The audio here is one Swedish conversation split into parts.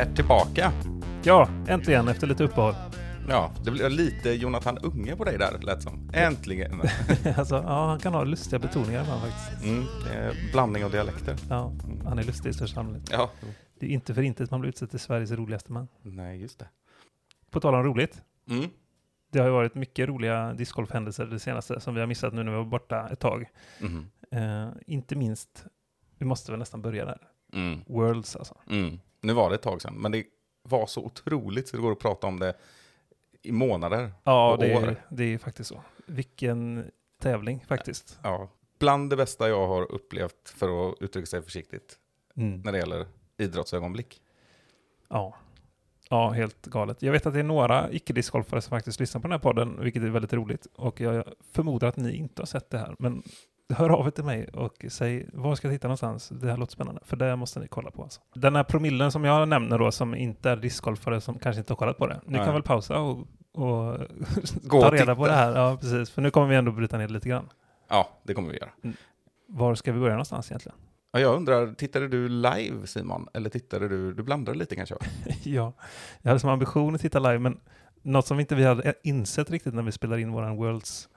är tillbaka. Ja, äntligen efter lite uppehåll. Ja, det blev lite Jonathan Unge på dig där, lät som. Äntligen. alltså, ja, han kan ha lustiga betoningar ibland faktiskt. Mm, blandning av dialekter. Ja, han är lustig i största allmänhet. Ja, Det är inte för inte att man blir utsedd till Sveriges roligaste man. nej just det. På tal om roligt. Mm. Det har ju varit mycket roliga discgolfhändelser det senaste som vi har missat nu när vi var borta ett tag. Mm. Eh, inte minst, vi måste väl nästan börja där. Mm. Worlds alltså. Mm. Nu var det ett tag sedan, men det var så otroligt så det går att prata om det i månader. Ja, Och det år. är, det är faktiskt så. Vilken tävling faktiskt. Ja. Bland det bästa jag har upplevt, för att uttrycka sig försiktigt, Mm. när det gäller idrottsögonblick. Ja. ja, helt galet. Jag vet att det är några icke-discgolfare som faktiskt lyssnar på den här podden, vilket är väldigt roligt. Och jag förmodar att ni inte har sett det här. Men hör av er till mig och säg var ska jag titta någonstans. Det här låter spännande, för det måste ni kolla på. Alltså. Den här promillen som jag nämner då, som inte är discgolfare som kanske inte har kollat på det. Ni Nej. kan väl pausa och, och ta reda titta. på det här. Ja, precis. För nu kommer vi ändå bryta ner lite grann. Ja, det kommer vi göra. Var ska vi börja någonstans egentligen? Ja, jag undrar, tittade du live Simon? Eller tittade du, du blandade lite kanske? ja, jag hade som ambition att titta live, men något som inte vi hade insett riktigt när vi spelade in våran Worlds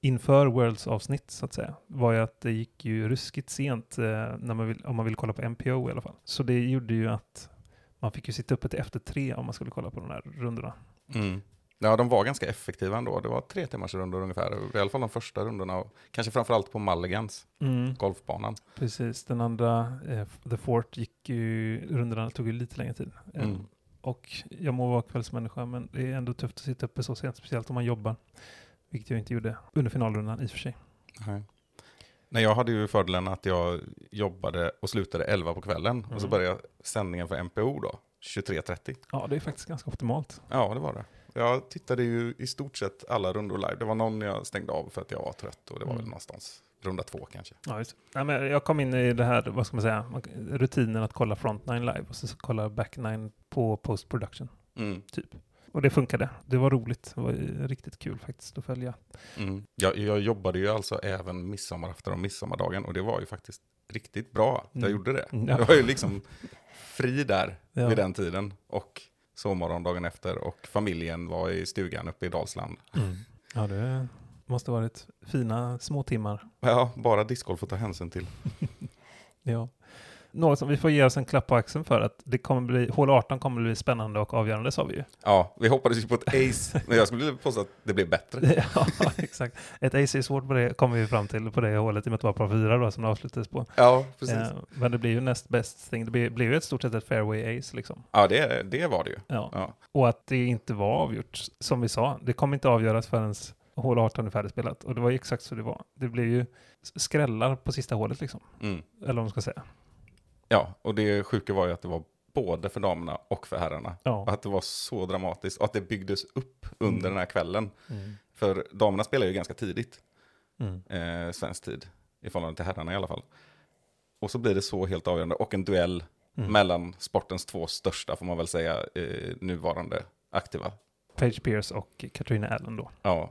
inför Worlds avsnitt så att säga, var ju att det gick ju ruskigt sent eh, när man vill, om man vill kolla på MPO i alla fall. Så det gjorde ju att man fick ju sitta uppe till efter tre om man skulle kolla på de här rundorna. Mm. Ja, de var ganska effektiva ändå. Det var tre timmars rundor ungefär. I alla fall de första rundorna. Kanske framförallt på Mulligans, golfbanan. Precis, den andra, eh, The Fort, gick ju, rundorna tog ju lite längre tid. Eh, Mm. Och jag må vara kvällsmänniska, men det är ändå tufft att sitta uppe så sent, speciellt om man jobbar. Vilket jag inte gjorde under finalrundan i och för sig. Nej. Nej, jag hade ju fördelen att jag jobbade och slutade 11 på kvällen. Och så Mm. började sändningen för MPO då, 23.30. Ja, det är faktiskt ganska optimalt. Ja, det var det. Jag tittade ju i stort sett alla rundor live. Det var någon jag stängde av för att jag var trött och det var Mm. väl någonstans runda två kanske. Ja, just. Nej, men jag kom in i det här, vad ska man säga, rutinen att kolla frontline live och så kolla backline på post production, Mm. typ. Och det funkade. Det var roligt. Det var ju riktigt kul faktiskt att följa. Mm. Jag, jag jobbade ju alltså även midsommarafton och midsommardagen och det var ju faktiskt riktigt bra att jag Mm. gjorde det. Mm. Jag var ju liksom fri där Ja. vid den tiden och sovmorgon dagen efter och familjen var i stugan uppe i Dalsland. Ja, det måste varit fina små timmar. Ja, bara discgolf att ta hänsyn till. Ja. Något som vi får ge oss en klapp på axeln för att det kommer bli, hål 18 kommer bli spännande och avgörande sa vi ju. Ja, vi hoppades ju på ett ace, men jag skulle påstå att det blev bättre. ja, exakt. Ett AC är svårt på det, kommer vi fram till på det hålet, i och med att det var par fyra då som det avslutades på. Ja, precis. Eh, men det blir ju näst bäst thing. Det blir, blir ju ett stort sett ett fairway ace liksom. Ja, det, det var det ju. Ja. Ja. Och att det inte var avgjort, som vi sa. Det kommer inte avgöras förrän hål 18 är färdigspelat. Och det var ju exakt så det var. Det blev ju skrällar på sista hålet liksom. Mm. Eller vad man ska säga. Ja, och det sjuka var ju att det var både för damerna och för herrarna. Och Ja. att det var så dramatiskt och att det byggdes upp under Mm. den här kvällen. Mm. För damerna spelar ju ganska tidigt, Mm. eh, svensk tid, i förhållande till herrarna i alla fall. Och så blir det så helt avgörande, och en duell Mm. mellan sportens två största, får man väl säga, eh, nuvarande aktiva. Page Pierce och Katrina Allen då. Ja.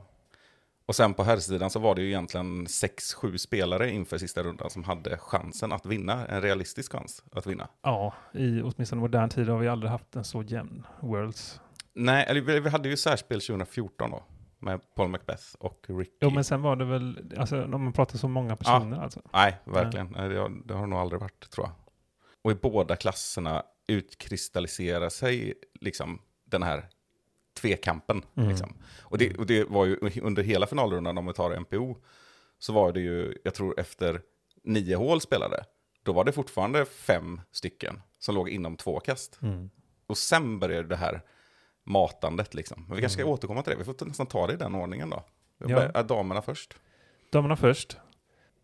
Och sen på herrsidan så var det ju egentligen sex, sju spelare inför sista rundan som hade chansen att vinna, en realistisk chans att vinna. Ja, i åtminstone modern tid har vi aldrig haft en så jämn Worlds. Nej, eller vi- vi hade ju särspel 2014 då, med Paul Macbeth och Ricky. Jo, men sen var det väl, alltså om man pratar så många personer alltså. Nej, verkligen. Nej. Det, har, det har det nog aldrig varit, tror jag. Och i båda klasserna utkristalliserar sig liksom den här tvekampen. Mm. Liksom. Och, det, och det var ju under hela finalrundan, om vi tar MPO, så var det ju, jag tror efter nio hål spelade, då var det fortfarande fem stycken som låg inom två kast. Mm. Och sen började det här matandet liksom. Men vi kanske ska Mm. återkomma till det, vi får nästan ta det i den ordningen då. Ja. börjar- Damerna först. Damerna först.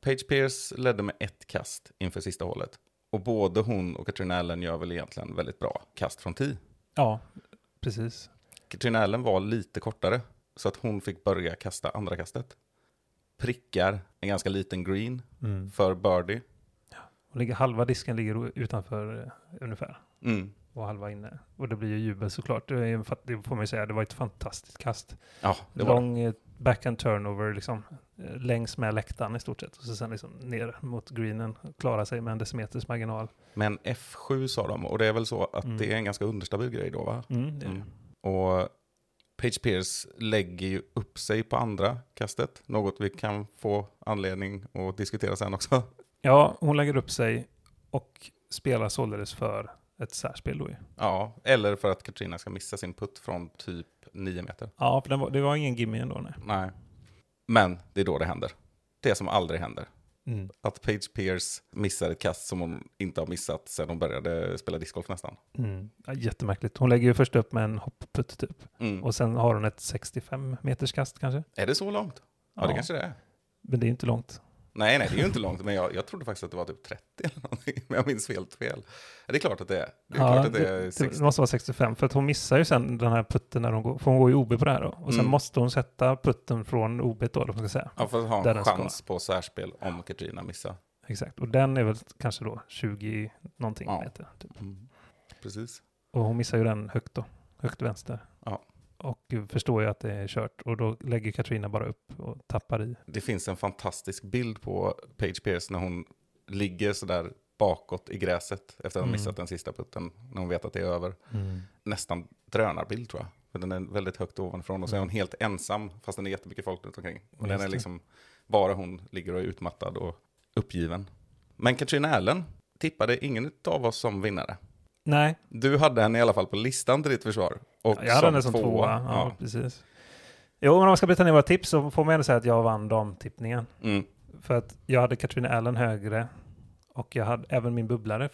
Page Pierce ledde med ett kast inför sista hålet. Och både hon och Katrina Allen gör väl egentligen väldigt bra kast från tee. Ja, precis. Katrina Allen var lite kortare, så att hon fick börja kasta andra kastet. Prickar en ganska liten green Mm. för birdie. Och ligger, halva disken ligger utanför eh, ungefär. Mm. och halva inne. Och det blir ju jubel såklart. Det, är, det får man ju säga, det var ett fantastiskt kast. Ja, det var. Lång eh, backhand turnover liksom, eh, längs med läktaren i stort sett. Och så sen liksom ner mot greenen, klara sig med en decimeters marginal. Men F7 sa de, och det är väl så att Mm. det är en ganska understabil grej då va? Mm, det är det. Och Page Pierce lägger ju upp sig på andra kastet, något vi kan få anledning att diskutera sen också. Ja, hon lägger upp sig och spelar således för ett särspel då ju. Ja, eller för att Katrina ska missa sin putt från typ 9 meter. Ja, för var, det var ingen gimme ändå. Nej. Nej. Men det är då det händer. Det som aldrig händer. Mm. Att Page Pierce missar ett kast som hon inte har missat sedan hon började spela discgolf nästan. Mm. Ja, jättemärkligt. Hon lägger ju först upp med en hoppputt typ. Mm. Och sen har hon ett 65 meters kast kanske. Är det så långt? Ja, det kanske det är. Men det är inte långt. Nej, nej, det är ju inte långt, men jag, jag trodde faktiskt att det var typ 30 eller någonting, men jag minns helt fel. Ja, det är klart att det är. Det är Ja, klart att det det, är det 60. måste vara 65, för att hon missar ju sen den här putten när hon går, för hon går ju OB på det här då. Och sen Mm. måste hon sätta putten från OB då, eller man ska säga. Ja, för att ha en chans på särspel om Katrina missar. Exakt, och den är väl kanske då 20 någonting Ja. meter. Typ. Mm. Precis. Och hon missar ju den högt då, högt vänster. Ja. Och förstår ju att det är kört. Och då lägger Katrina bara upp och tappar i. Det finns en fantastisk bild på Page Pierce när hon ligger sådär bakåt i gräset efter att ha Mm. missat den sista putten, när hon vet att det är över. Nästan drönarbild tror jag. För den är väldigt högt ovanifrån och så är hon helt ensam, fast det är jättemycket folk runt omkring. Och den är liksom, bara hon ligger och är utmattad och uppgiven. Men Katrina Allen tippade ingen av oss som vinnare. Nej, Du hade henne i alla fall på listan till ditt försvar. Och jag hade den som tvåa. Ja, Ja. precis. Jo, men om man ska bryta ner våra tips så får man ändå säga att jag vann damtippningen. Mm. För att jag hade Katrina Allen högre och jag hade även min bubblare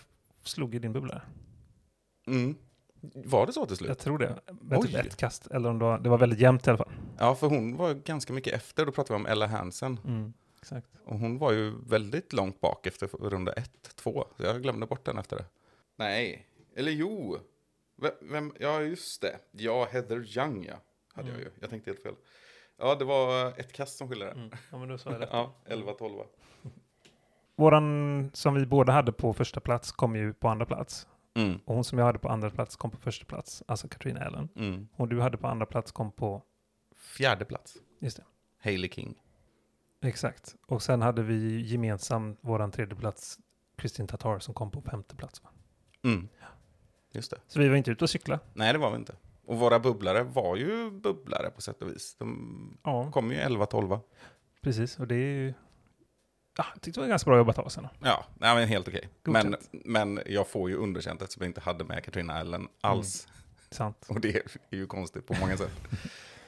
slog i din bubblare. Mm. Var det så till slut? Jag tror det. Med typ ett kast. Eller om det var, det var väldigt jämnt i alla fall. Ja, för hon var ganska mycket efter. Då pratade vi om Ella Hansen. Mm, exakt. Och hon var ju väldigt långt bak efter runda ett, två. Så jag glömde bort den efter det. Nej, eller jo. Vem, ja, just det. Ja, Heather Young, ja. Hade jag ju. Jag tänkte helt fel. Ja, det var ett kast som skilde det. Mm. Ja, men då sa jag det. Ja, 11-12. Våran som vi båda hade på första plats kom ju på andra plats. Mm, Och hon som jag hade på andra plats kom på första plats. Alltså Katrina Allen. mm. Och du hade på andra plats kom på, Fjärde plats. just det. Hailey King. Exakt. Och sen hade vi gemensamt våran tredje plats Kristin Tatar som kom på femte plats. Va? Mm. Just det. Så vi var inte ute och cykla. Nej, det var vi inte. Och våra bubblare var ju bubblare på sätt och vis. De Ja, kom ju 11-12. precis. Och det är ju... Ja, jag tyckte det var ganska bra jobbat av oss. ändå. Ja, nej, men helt okej. Men, men jag får ju underkänt eftersom jag inte hade med Katrina Allen alls. Sant. Och det är ju konstigt på många sätt.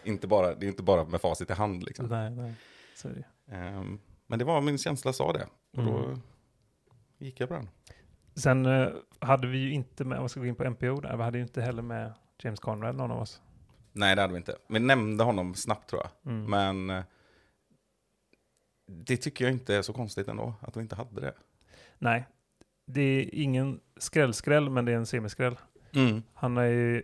inte bara, det är inte bara med facit i hand liksom. Nej, nej. Så är det. Ehm, men det var min känsla sa det. Och då Mm. gick jag på den. Sen eh, hade vi ju inte med, ska vi gå in på MPO där, vi hade ju inte heller med James Conrad, någon av oss. Nej, det hade vi inte. Vi nämnde honom snabbt tror jag. Mm. Men eh, det tycker jag inte är så konstigt ändå, att vi inte hade det. Nej, det är ingen skrällskräll, men det är en semiskräll. Han är ju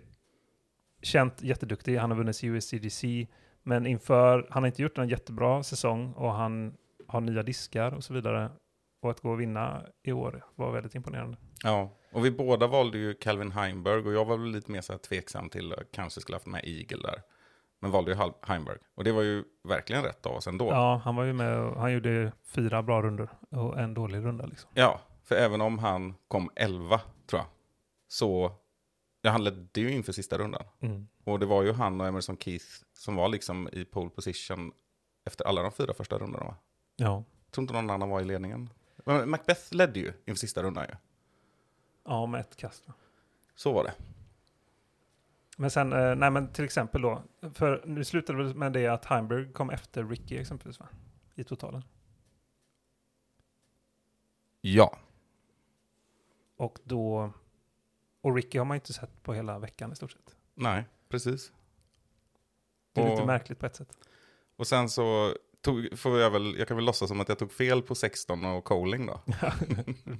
känt jätteduktig, han har vunnit USCDC, men inför, han har inte gjort en jättebra säsong och han har nya diskar och så vidare. Och att gå och vinna i år var väldigt imponerande. Ja, och vi båda valde ju Calvin Heimberg och jag var väl lite mer så här tveksam till att kanske skulle haft med Eagle där. Men valde ju Heimberg. Och det var ju verkligen rätt av oss ändå. Ja, han var ju med och han gjorde fyra bra runder och en dålig runda liksom. Ja, för även om han kom 11, tror jag, så... Ja, han ledde ju inför sista rundan. Mm. Och det var ju han och Emerson Keith som var liksom i pole position efter alla de fyra första rundorna, va? Ja. Jag tror inte någon annan var i ledningen. Macbeth ledde ju inför sista rundan ju. ja, med ett kast. Så var det. Men sen, eh, nej men till exempel då, för nu slutade det med det att Heimberg kom efter Ricky exempelvis va? I totalen. Ja. Och då, och Ricky har man ju inte sett på hela veckan i stort sett. Nej, precis. Det är lite Och- märkligt på ett sätt. Och sen så tog, får jag väl, jag kan väl låtsas som att jag tog fel på 16 och Coling då.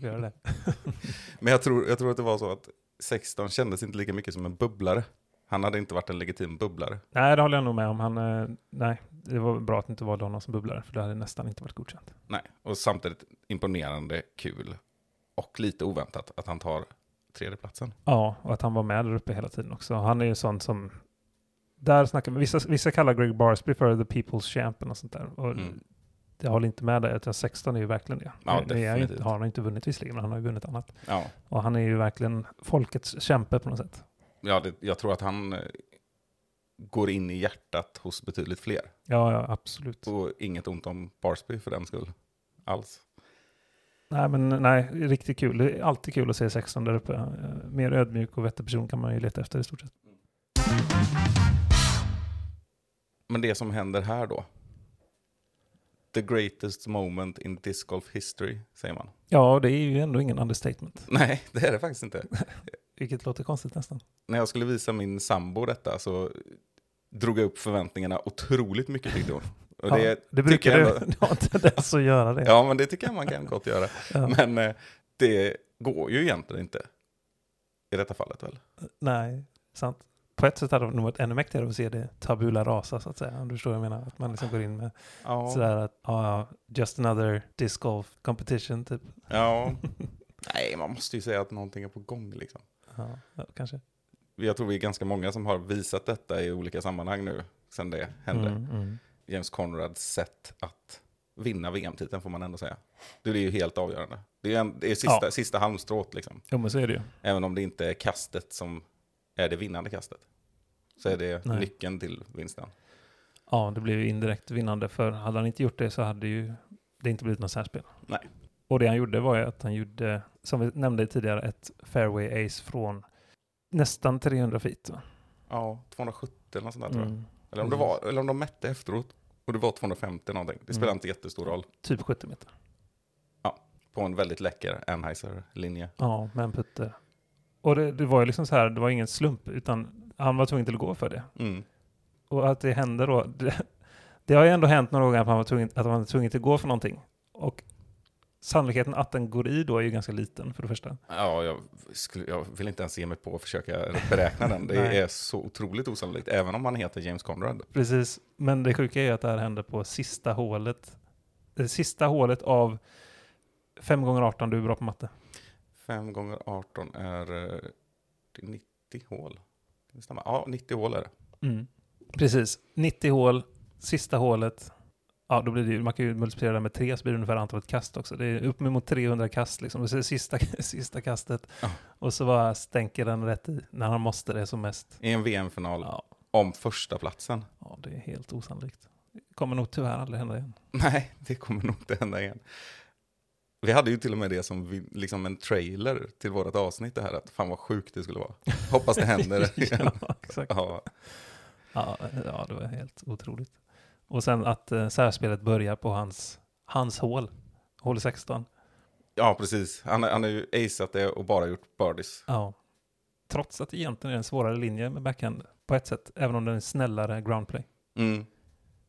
Göra det. Men jag tror, jag tror att det var så att 16 kändes inte lika mycket som en bubblare. Han hade inte varit en legitim bubblare. Nej, det håller jag nog med om. Han, eh, nej, det var bra att det inte valde honom som bubblare, för det hade nästan inte varit godkänt. Nej, och samtidigt imponerande kul och lite oväntat att han tar tredjeplatsen. Ja, och att han var med där uppe hela tiden också. Han är ju sån som... Där snackar vissa, vissa kallar Greg Barsby för the people's champion och sånt där. Och Mm. Jag håller inte med dig, att 16 är ju verkligen det. Ja, det är inte, har han inte vunnit visserligen, men han har ju vunnit annat. Ja, Och han är ju verkligen folkets kämpe på något sätt. ja det, jag tror att han eh, går in i hjärtat hos betydligt fler. Ja, ja, absolut. Och inget ont om Barsby för den skull. Alls. Nej, men nej, riktigt kul. Det är alltid kul att se 16 där uppe. Eh, Mer ödmjuk och vettig person kan man ju leta efter i stort sett. Men det som händer här då. The greatest moment in disc golf history, säger man. Ja, det är ju ändå ingen understatement. Nej, det är det faktiskt inte. Vilket låter konstigt nästan. När jag skulle visa min sambo detta så drog jag upp förväntningarna otroligt mycket tyckte hon. Och det, ja, det brukar du ändå- du har en tendens att göra det. Ja, men det tycker jag man kan gott göra. Ja. Men eh, det går ju egentligen inte. I detta fallet väl? Nej, sant. På ett sätt hade det nog varit ännu mäktigare att se det tabula rasa så att säga. Om du förstår vad jag menar. Att man liksom går in med Ja. sådär att, ja, just another disc golf competition typ. ja. Nej, man måste ju säga att någonting är på gång liksom. Ja, ja, kanske. Jag tror vi är ganska många som har visat detta i olika sammanhang nu, sen det hände. Mm, mm. James Conrads sätt att vinna VM-titeln får man ändå säga. Det är ju helt avgörande. Det är, en, det är sista, Ja. sista halmstrået liksom. Jo, men så är det ju. Även om det inte är kastet som är det vinnande kastet. Så är det Nej. nyckeln till vinsten. Ja, det blev ju indirekt vinnande. För hade han inte gjort det så hade ju det inte blivit något särspel. Nej. Och det han gjorde var ju att han gjorde, som vi nämnde tidigare, ett fairway ace från nästan 300 feet. Ja, 270 eller något sånt där tror jag. Mm. Eller om, det var, eller om de mätte efteråt och det var 250 någonting. Det spelar Mm. inte jättestor roll. Typ 70 meter. På en väldigt läcker Anheuser-linje. Ja, med en putter. Och det, det var ju liksom så här, det var ingen slump, utan han var tvungen till att gå för det. Mm. Och att det hände då, det, det har ju ändå hänt några gånger att man var tvungen, att man var tvungen till att gå för någonting. Och sannolikheten att den går i då är ju ganska liten för det första. Ja, jag, skulle, jag vill inte ens ge mig på att försöka beräkna den. Det är så otroligt osannolikt, även om man heter James Conrad. Precis, men det sjuka är ju att det här hände på sista hålet. Det sista hålet av 5 gånger 18 du är bra på matte. 5 gånger 18 är eh, det är 90 hål. Det stämmer. Ja, 90 hål är det. Mm. Precis, 90 hål, sista hålet. Ja, då blir det ju, man kan ju multiplicera det med tre så blir det ungefär antalet kast också. Det är upp mot 300 kast liksom. Är det sista, sista kastet. Ja. Och så bara stänker den rätt i när han måste det som mest. I en VM-final Ja, om första platsen. ja, det är helt osannolikt. Det kommer nog tyvärr aldrig hända igen. Nej, det kommer nog inte hända igen. Vi hade ju till och med det som vi, liksom en trailer till vårt avsnitt det här, att fan vad sjukt det skulle vara. Hoppas det händer igen. ja, exakt. ja, Ja, ja, det var helt otroligt. Och sen att eh, särspelet börjar på hans, hans hål, hål 16. ja, precis. Han, han har ju aceat det och bara gjort birdies. Ja. Trots att det egentligen är en svårare linje med backhand på ett sätt, även om den är snällare groundplay. Mm.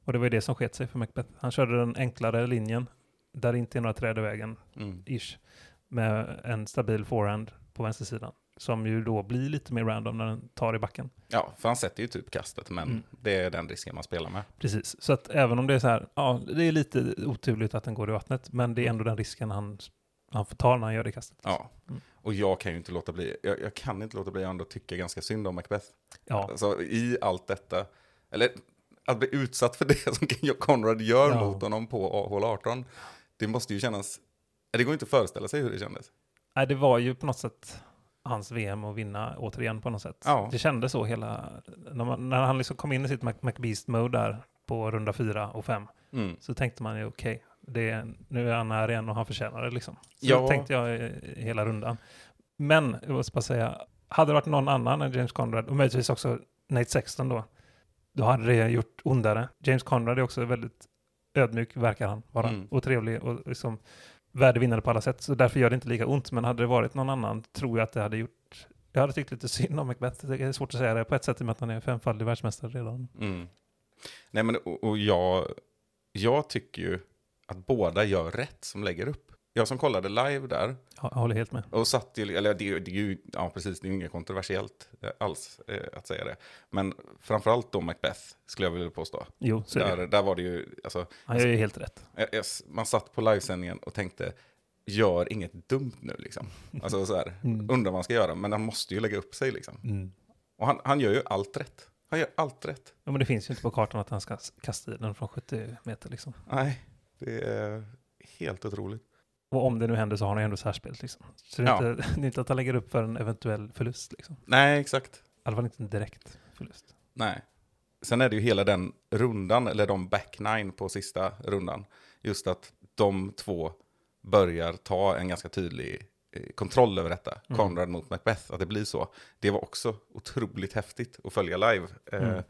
Och det var ju det som sket sig för Macbeth. Han körde den enklare linjen, där det inte är några träd i vägen, Mm. ish, med en stabil forehand på vänstersidan. Som ju då blir lite mer random när den tar i backen. Ja, för han sätter ju typ kastet, men Mm. det är den risken man spelar med. Precis, så att även om det är så här, ja, det är lite oturligt att den går i vattnet, men det är ändå den risken han, han får ta när han gör det kastet. Ja, Mm. och jag kan ju inte låta bli, jag, jag kan inte låta bli att ändå tycka ganska synd om Macbeth. Ja, Alltså i allt detta, eller att bli utsatt för det som Conrad gör Ja. mot honom på hål 18, det måste ju kännas, det går inte att föreställa sig hur det kändes. Nej, det var ju på något sätt hans VM att vinna återigen på något sätt. Ja. Det kändes så hela, när, man, när han liksom kom in i sitt McBeast-mode där på runda fyra och fem, Mm. så tänkte man ju okej, det är- nu är han här igen och han förtjänar det liksom. Så Ja. tänkte jag hela rundan. Men, jag måste bara säga, hade det varit någon annan än James Conrad, och möjligtvis också Nate Sexton då, då hade det gjort ondare. James Conrad är också väldigt ödmjuk, verkar han vara, Mm. och trevlig och liksom värdevinnare på alla sätt. Så därför gör det inte lika ont. Men hade det varit någon annan tror jag att det hade gjort... Jag hade tyckt lite synd om Macbeth. Det är svårt att säga det på ett sätt i och med att han är femfaldig världsmästare redan. Mm. Nej men och, och jag, jag tycker ju att båda gör rätt som lägger upp. Jag som kollade live där Ja, jag håller helt med. och satt ju, eller det, är ju- det är ju, ja precis, det är ju inget kontroversiellt eh, alls eh, att säga det. Men framförallt då Macbeth skulle jag vilja påstå. Jo, så. Där, där var det ju, alltså, Han gör ju helt rätt. jag- jag- man satt på livesändningen och tänkte, gör inget dumt nu liksom. Alltså så här, Mm. undrar vad han ska göra, men han måste ju lägga upp sig liksom. Och han, han gör ju allt rätt. Han gör allt rätt. Ja, men det finns ju inte på kartan att han ska kasta i den från 70 meter liksom. Nej, det är helt otroligt. Och om det nu händer så har han ju ändå särspelet liksom. Så det är, Ja. inte, det är inte att han lägger upp för en eventuell förlust liksom. I Nej, exakt. alla fall inte en direkt förlust. Nej. Sen är det ju hela den rundan, eller de back nine på sista rundan. Just att de två börjar ta en ganska tydlig eh, kontroll över detta. Mm. Conrad mot Macbeth, att det blir så. Det var också otroligt häftigt att följa live. Eh, Mm.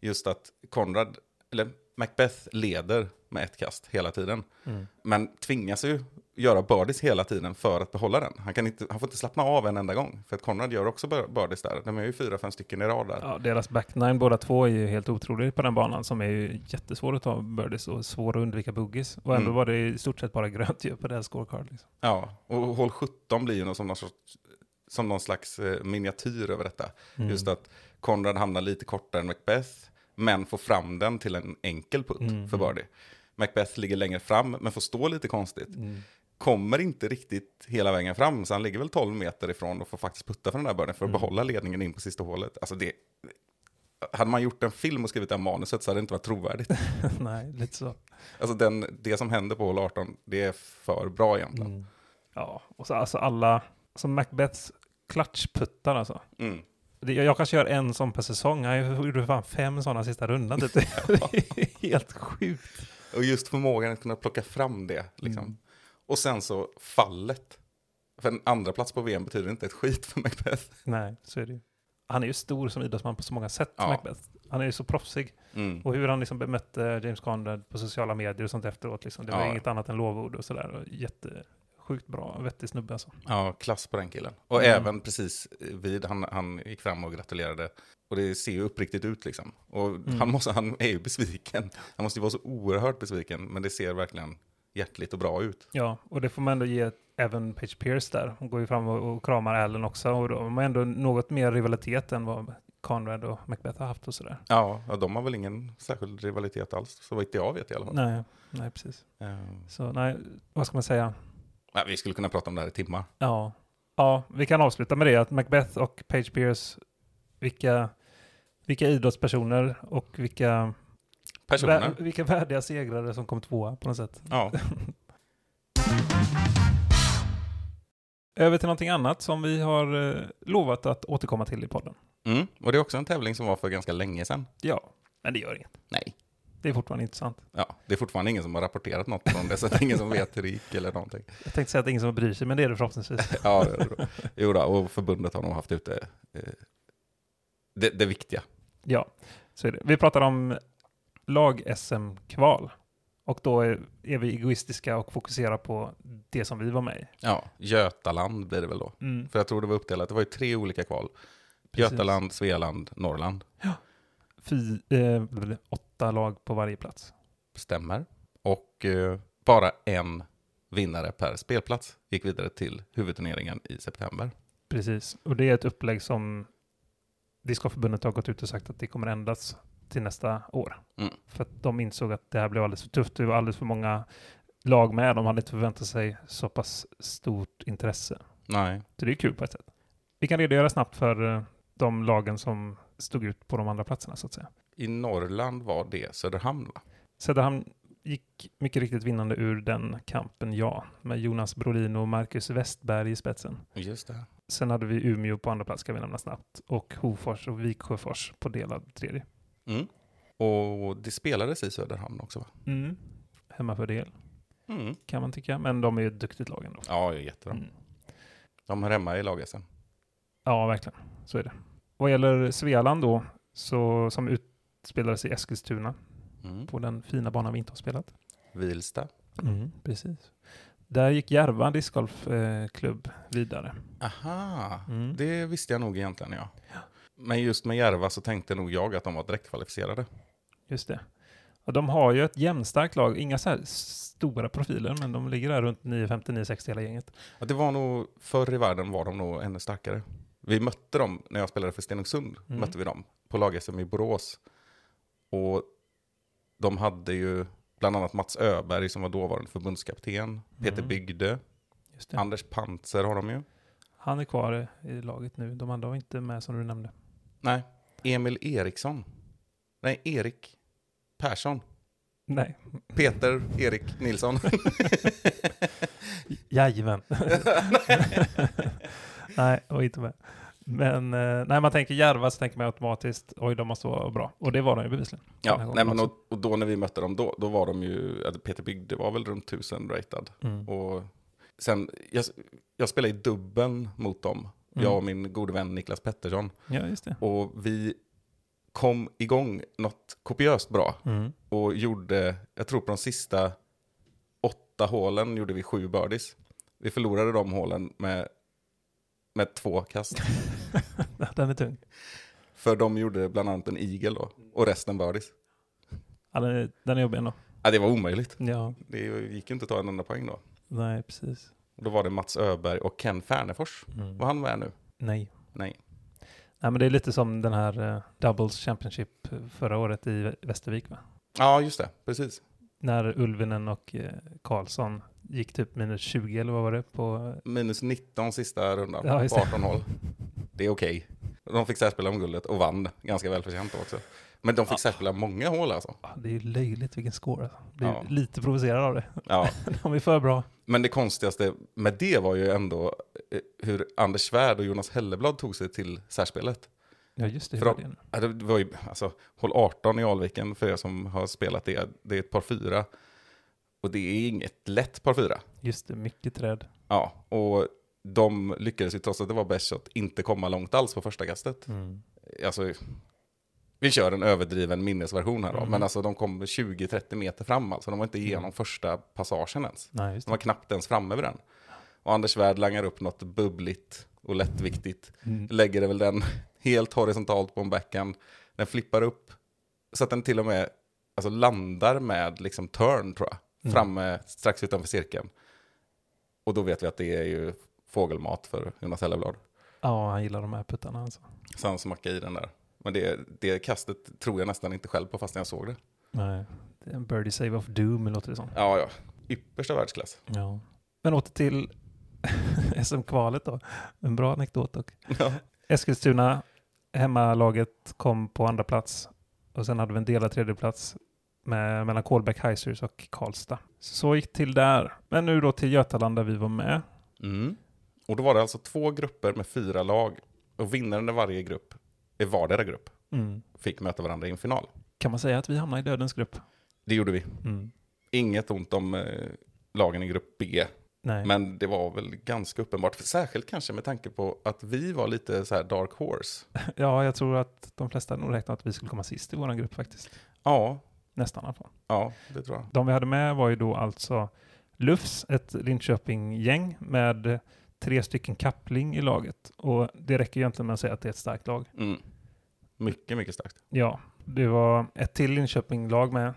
Just att Conrad, eller Macbeth leder med ett kast hela tiden. Mm. Men tvingas ju göra birdies hela tiden för att behålla den. Han, kan inte, han får inte slappna av en enda gång. För att Conrad gör också bir- birdies där. De är ju fyra, fem stycken i rad där. Ja, deras back nine båda två är ju helt otrolig på den banan som är ju jättesvår att ta birdies och svår att undvika boogies. Och ändå Mm. var det i stort sett bara grönt ju på deras scorecard. Liksom. Ja, och hål 17 blir ju någon som någon, sorts, som någon slags eh, miniatyr över detta. Mm. Just att Conrad hamnar lite kortare än Macbeth, men får fram den till en enkel putt Mm. för birdie. Macbeth ligger längre fram, men får stå lite konstigt. Mm. Kommer inte riktigt hela vägen fram, så han ligger väl 12 meter ifrån och får faktiskt putta för den där birdien för att Mm. behålla ledningen in på sista hålet. Alltså det... Hade man gjort en film och skrivit det här manuset så hade det inte varit trovärdigt. Nej, lite så. Alltså den, det som händer på hål 18, det är för bra egentligen. Mm. Ja, och så alltså alla, som Macbeths klatschputtar alltså. Mm. Det, jag kanske gör en sån per säsong. Han gjorde fan fem sådana sista rundan. Typ. Det är helt sjukt. Och just förmågan att kunna plocka fram det. Liksom. Mm. Och sen så fallet. För en andra plats på VM betyder inte ett skit för Macbeth. Nej, så är det ju. Han är ju stor som idrottsman på så många sätt, Ja. Macbeth. Han är ju så proffsig. Mm. Och hur han liksom bemötte James Conrad på sociala medier och sånt efteråt. Liksom. Det var Ja. inget annat än lovord och sådär. Jättesjukt bra, vettig snubbe alltså. Ja, klass på den killen. Och Mm. även precis vid, han, han gick fram och gratulerade. Och det ser ju uppriktigt ut liksom. Och Mm. han, måste, han är ju besviken. Han måste ju vara så oerhört besviken. Men det ser verkligen hjärtligt och bra ut. Ja, och det får man ändå ge även Page Pierce där. Hon går ju fram och, och kramar Allen också. Och de har ändå något mer rivalitet än vad Conrad och Macbeth har haft och sådär. Ja, ja de har väl ingen särskild rivalitet alls. Så vitt jag vet i alla fall. Nej, nej precis. Ehm, Så nej, vad ska man säga? ja, vi skulle kunna prata om det här i timmar. Ja, ja vi kan avsluta med det. Att Macbeth och Page Pierce, vilka, vilka idrottspersoner och vilka, Personer. vä- vilka värdiga segrare som kom tvåa på något sätt. Ja. Över till någonting annat som vi har eh, lovat att återkomma till i podden. Mm. Och det är också en tävling som var för ganska länge sedan. Ja, men det gör inget. Nej. Det är fortfarande intressant. Ja, det är fortfarande ingen som har rapporterat något från det, så det är ingen som vet hur det gick eller någonting. Jag tänkte säga att det är ingen som bryr sig, men det är det förhoppningsvis. Ja, det jo då, och förbundet har nog haft ute eh, det, det viktiga. Ja, så är det. Vi pratar om lag-SM-kval. Och då är, är vi egoistiska och fokuserar på det som vi var med i. Ja, Götaland blir det väl då. För jag tror det var uppdelat, det var ju tre olika kval. Precis. Götaland, Svealand, Norrland. Fy, eh, åtta lag på varje plats. Stämmer. Och eh, bara en vinnare per spelplats gick vidare till huvudturneringen i september. Precis, och det är ett upplägg som Discgolfförbundet har gått ut och sagt att det kommer ändras till nästa år. Mm. För att de insåg att det här blev alldeles för tufft. Det var alldeles för många lag med. De hade inte förväntat sig så pass stort intresse. Nej, Så det är kul på ett sätt. Vi kan redogöra snabbt för eh, de lagen som stod ut på de andra platserna så att säga. i Norrland var det Söderhamn va? Söderhamn gick mycket riktigt vinnande ur den kampen, ja. Med Jonas Brolin och Marcus Westberg i spetsen. Just det. Sen hade vi Umeå på andra plats, ska vi nämna snabbt. Och Hofors och Viksjöfors på delad tredje. Mm. Och det spelades i Söderhamn också va? Mm. Hemmafördel, Mm. kan man tycka. Men de är ju ett duktigt lag ändå. Ja, jättebra. Mm. De hör hemma i lag-SM. Ja, verkligen. Så är det. Vad gäller Svealand då, så, som utspelades i Eskilstuna Mm. på den fina banan vi inte har spelat. Vilsta. precis. Där gick Järva discgolfklubb vidare. Aha, Mm. det visste jag nog egentligen ja. Men just med Järva så tänkte nog jag att de var direktkvalificerade. Just det. Och de har ju ett jämnstarkt lag, inga så här stora profiler, men de ligger där runt 9,50-9,60 hela gänget. Ja, det var nog, förr i världen var de nog ännu starkare. Vi mötte dem, när jag spelade för Stenungsund, Mm. mötte vi dem på lag-SM i Borås. Och de hade ju bland annat Mats Öberg som var dåvarande förbundskapten, Peter Mm. Bygde. Anders Pantzer har de ju. Han är kvar i laget nu. De andra var inte med som du nämnde. Nej, Emil Eriksson. Nej, Erik Persson. Nej. Peter Erik Nilsson. Jajamän. nej, och inte med. Men eh, när man tänker Järva så tänker man automatiskt oj, de måste vara bra. Och det var de ju bevisligen. Ja, nej, men och, och då när vi mötte dem då, då var de ju, Peter Bygde var väl runt 1000 ratad. Mm. Och sen, jag, jag spelade i dubbeln mot dem, Mm. jag och min gode vän Niklas Pettersson. Ja, just det. Och vi kom igång något kopiöst bra. Mm. Och gjorde, jag tror på de sista åtta hålen gjorde vi sju birdies. Vi förlorade de hålen med, med två kast. Den är tung. För de gjorde bland annat en eagle då, och resten birdies. Ja, den, är, den är jobbig ändå. Ja, det var omöjligt. Ja, Det gick inte att ta en enda poäng då. nej, precis. Och då var det Mats Öberg och Ken Färnefors. Mm. Var han med nu? Nej. Nej. Nej, men det är lite som den här eh, Doubles Championship förra året i Västervik, va? Ja, just det. Precis. När Ulvinen och eh, Karlsson gick typ minus 20 eller vad var det på... Minus 19 sista rundan Ja, på det. 18 hål. Det är okej. De fick särspela om guldet och vann ganska välförtjänt också. Men de fick särspela många hål alltså. Det är ju löjligt vilken score. Alltså. Blir Ja. lite provocerad av det. Ja. De är för bra. Men det konstigaste med det var ju ändå eh, hur Anders Svärd och Jonas Helleblad tog sig till särspelet. Ja, just det. För Hur de- var det nu? Ja, Det var ju, alltså, hål 18 i Alviken för er som har spelat det, det är ett par fyra. Och det är inget lätt par fyra. Just det, mycket träd. Ja, och de lyckades ju trots att det var bäst shot inte komma långt alls på första kastet. Mm. Alltså, vi kör en överdriven minnesversion här då, Mm. men alltså de kom 20-30 meter fram alltså. De var inte igenom första passagen ens. Nej, De var knappt ens framme vid den. Och Anders Svärd langar upp något bubbligt och lättviktigt. Mm. Lägger det väl den helt horisontalt på en backhand. Den flippar upp så att den till och med alltså, landar med liksom turn tror jag. Mm. Framme strax utanför cirkeln. Och då vet vi att det är ju fågelmat för Jonas Helleblad. Ja, han gillar de här puttarna alltså. Så han smackade i den där. Men det, det kastet tror jag nästan inte själv på fast jag såg det. Nej, det är en birdie save of doom låter det som. Ja, ja. Yppersta världsklass. Ja. Men åter till SM-kvalet då. En bra anekdot dock. Ja. Eskilstuna, hemmalaget, kom på andra plats. Och sen hade vi en delad tredje plats med, mellan Kolbäck Heisers och Karlstad. Så gick till där. Men nu då till Götaland där vi var med. Mm. Och då var det alltså två grupper med fyra lag. Och vinnaren i varje grupp, i vardera grupp, Mm. fick möta varandra i en final. Kan man säga att vi hamnade i dödens grupp? Det gjorde vi. Mm. Inget ont om eh, lagen i grupp B. Nej. Men det var väl ganska uppenbart. Särskilt kanske med tanke på att vi var lite så här dark horse. Ja, jag tror att de flesta nog räknade att vi skulle komma sist i vår grupp faktiskt. Ja, Nästan i alla fall. ja, det tror jag. De vi hade med var ju då alltså Lufs, ett Linköping-gäng med tre stycken Kappling i laget. Och det räcker ju egentligen med att säga att det är ett starkt lag. Mm. Mycket, mycket starkt. Ja, det var ett till Linköping-lag med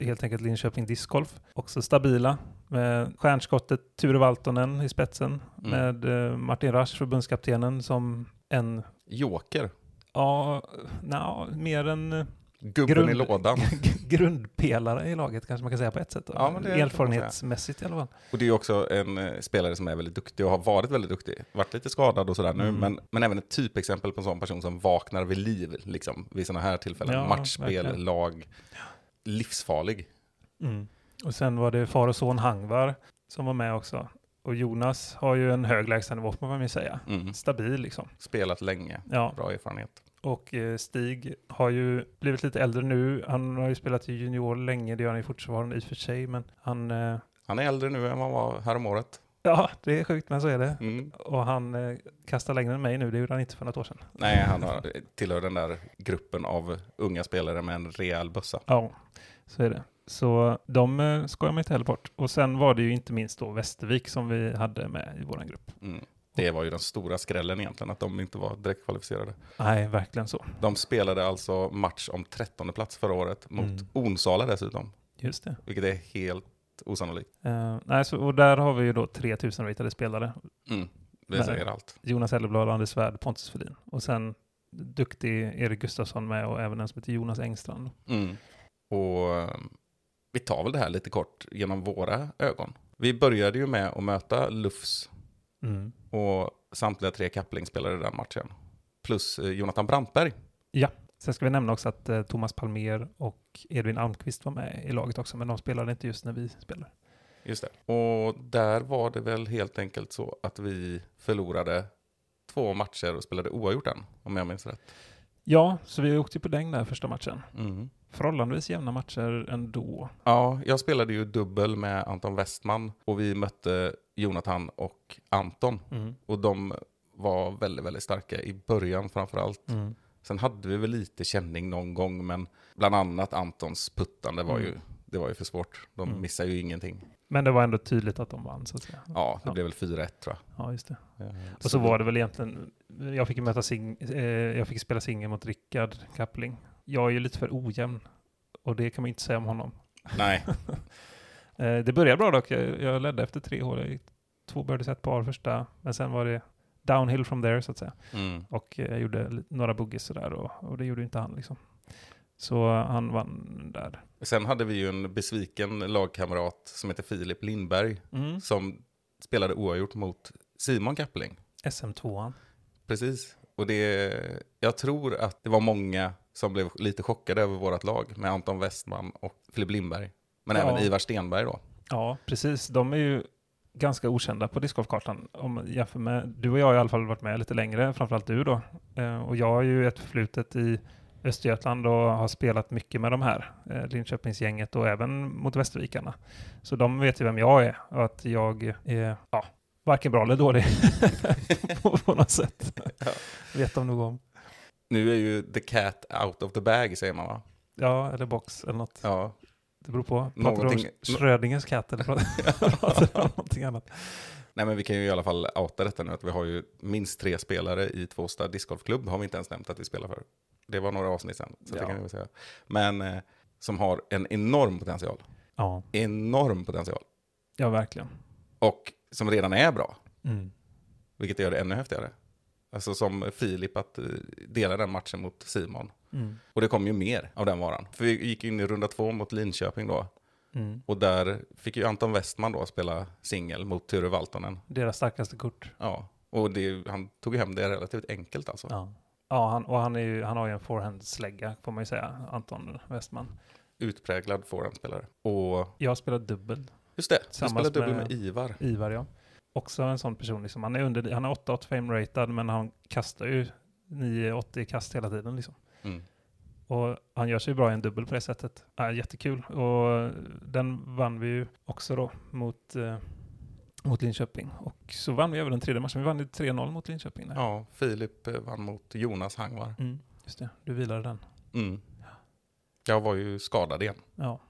helt enkelt Linköping Discgolf. Också stabila med stjärnskottet Ture Valtonen i spetsen Mm. med eh, Martin Rasch, förbundskaptenen, som en, Joker. ja, nja, mer eh, Gubben Grund- i lådan. grundpelare i laget kanske man kan säga på ett sätt. Då. Ja, men det Erfarenhetsmässigt i alla fall. Och det är också en eh, spelare som är väldigt duktig och har varit väldigt duktig. Varit lite skadad och sådär nu, Mm. men, men även ett typexempel på en sån person som vaknar vid liv liksom, vid sådana här tillfällen. Ja, Matchspel, verkligen. lag. Livsfarlig. Mm. Och sen var det far och son Hangvar som var med också. Och Jonas har ju en hög lägstanivå får man väl säga. Mm. Stabil liksom. Spelat länge. Ja, Bra erfarenhet. Och eh, Stig har ju blivit lite äldre nu. Han har ju spelat i junior länge, det gör han ju fortfarande i och för sig. Men han, eh, Han är äldre nu än vad han var häromåret. ja det är sjukt men så är det. Mm. Och han eh, kastar längre än mig nu, det gjorde han inte för något år sedan. Nej, han har, tillhör den där gruppen av unga spelare med en rejäl bössa. Ja, så är det. Så de eh, skojar man inte heller bort. Och sen var det ju inte minst då Västervik som vi hade med i vår grupp. Mm. Det var ju den stora skrällen egentligen, att de inte var direkt kvalificerade. Nej, verkligen så. De spelade alltså match om 13 plats förra året mot Mm. Onsala dessutom, Just det. vilket är helt osannolikt. Eh, nej, så, och där har vi ju då 3000 ratade spelare. Mm. Det säger allt. Jonas Elleblad, Anders Svärd, Pontus Felin. Och sen duktig Erik Gustafsson med och även en som heter Jonas Engstrand. Mm. Och eh, vi tar väl det här lite kort genom våra ögon. Vi började ju med att möta Lufs Mm. och samtliga tre Kappling spelade den matchen. Plus eh, Jonathan Brantberg. Sen ska vi nämna också att eh, Thomas Palmer och Edvin Almqvist var med i laget också, men de spelade inte just när vi spelade. Just det. Och där var det väl helt enkelt så att vi förlorade två matcher och spelade oavgjort den, om jag minns rätt. Ja, så vi åkte ju på däng där första matchen. Mm. Förhållandevis jämna matcher ändå. Ja, jag spelade ju dubbel med Anton Westman och vi mötte Jonathan och Anton. Mm. Och de var väldigt, väldigt starka i början framför allt. Mm. Sen hade vi väl lite känning någon gång, men bland annat Antons puttande var ju, Mm. det var ju för svårt. De Mm. missar ju ingenting. Men det var ändå tydligt att de vann, så att säga. Ja, det Ja. blev väl 4-1 tror Ja, just det. jag. Eh, Och så var det väl egentligen, jag fick möta sing, eh, jag fick spela singel mot Rickard Kappling. Jag är ju lite för ojämn, och det kan man inte säga om honom. Nej, det började bra dock, jag, jag ledde efter tre hål, jag gick två birdies, ett par första, men sen var det downhill from there så att säga. mm. Och eh, jag gjorde några boogies sådär och, och det gjorde inte han liksom. Så han vann där. Sen hade vi ju en besviken lagkamrat som heter Filip Lindberg Mm. som spelade oavgjort mot Simon Kappling. SM2an. Precis. Och det, jag tror att det var många som blev lite chockade över vårt lag med Anton Westman och Filip Lindberg. Men även Ivar Stenberg då. Ja, precis. De är ju ganska okända på discgolfkartan. Om man jämför med, du och jag har i alla fall varit med lite längre, framförallt du då. Eh, och jag har ju ett förflutet i Östergötland och har spelat mycket med de här, eh, Linköpingsgänget och även mot Västervikarna. Så de vet ju vem jag är och att jag är, ja, varken bra eller dålig på, på något sätt. Ja. Vet de nog om. Nu är ju the cat out of the bag säger man va? Ja, eller box eller något. Ja, Det beror på. Pratar du om Schrödingers katt eller pratar du om någonting annat? Nej men vi kan ju i alla fall outa detta nu att vi har ju minst tre spelare i Tvåstad discgolfklubb har vi inte ens nämnt att vi spelar för. Det var några avsnitt sen, så Ja. det kan vi säga. Men eh, som har en enorm potential. Ja, Enorm potential. ja verkligen. Och som redan är bra, Mm. vilket gör det ännu häftigare. Alltså som Filip att eh, dela den matchen mot Simon. Mm. Och det kom ju mer av den varan. För vi gick in i runda två mot Linköping då. Mm. Och där fick ju Anton Westman då spela singel mot Ture Valtonen. Deras starkaste kort. Ja, och det, han tog hem det relativt enkelt alltså. Ja, ja han, och han, är ju, han har ju en forehand-slägga får man ju säga, Anton Westman. Utpräglad forehandspelare. Och Jag har spelat dubbel, just det, du spelade dubbel med- med Ivar. Ivar ja. Också en sån person, liksom. han är under, han är 8-8 fame-ratad men han kastar ju 9-80 kast hela tiden liksom. Mm. Och han gör sig bra i en dubbel på det sättet. Ja, jättekul. Och den vann vi ju också då mot, eh, mot Linköping. Och så vann vi över den tredje matchen. Vi vann ju 3-0 mot Linköping. Där. Ja, Filip eh, vann mot Jonas Hangvar. Mm, just det, du vilade den. Mm. Jag var ju skadad igen, Ja.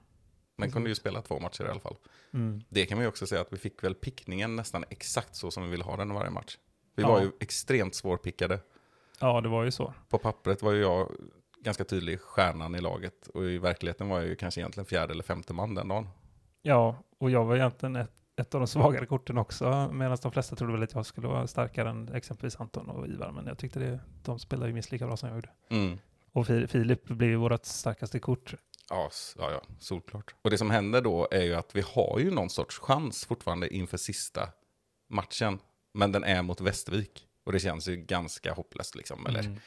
Men kunde ju spela två matcher i alla fall. Mm. Det kan man ju också säga att vi fick väl pickningen nästan exakt så som vi ville ha den varje match. Vi Ja. var ju extremt svårpickade. ja, det var ju så. På pappret var ju jag ganska tydlig stjärnan i laget och i verkligheten var jag ju kanske egentligen fjärde eller femte man den dagen. Ja, och jag var egentligen ett, ett av de svagare korten också, medan de flesta trodde väl att jag skulle vara starkare än exempelvis Anton och Ivar, men jag tyckte det, de spelade ju minst lika bra som jag gjorde. Mm. Och Fi- Filip blev ju vårt starkaste kort. Ja, ja, ja, solklart. Och det som händer då är ju att vi har ju någon sorts chans fortfarande inför sista matchen. Men den är mot Västervik. Och det känns ju ganska hopplöst liksom. Eller, Mm.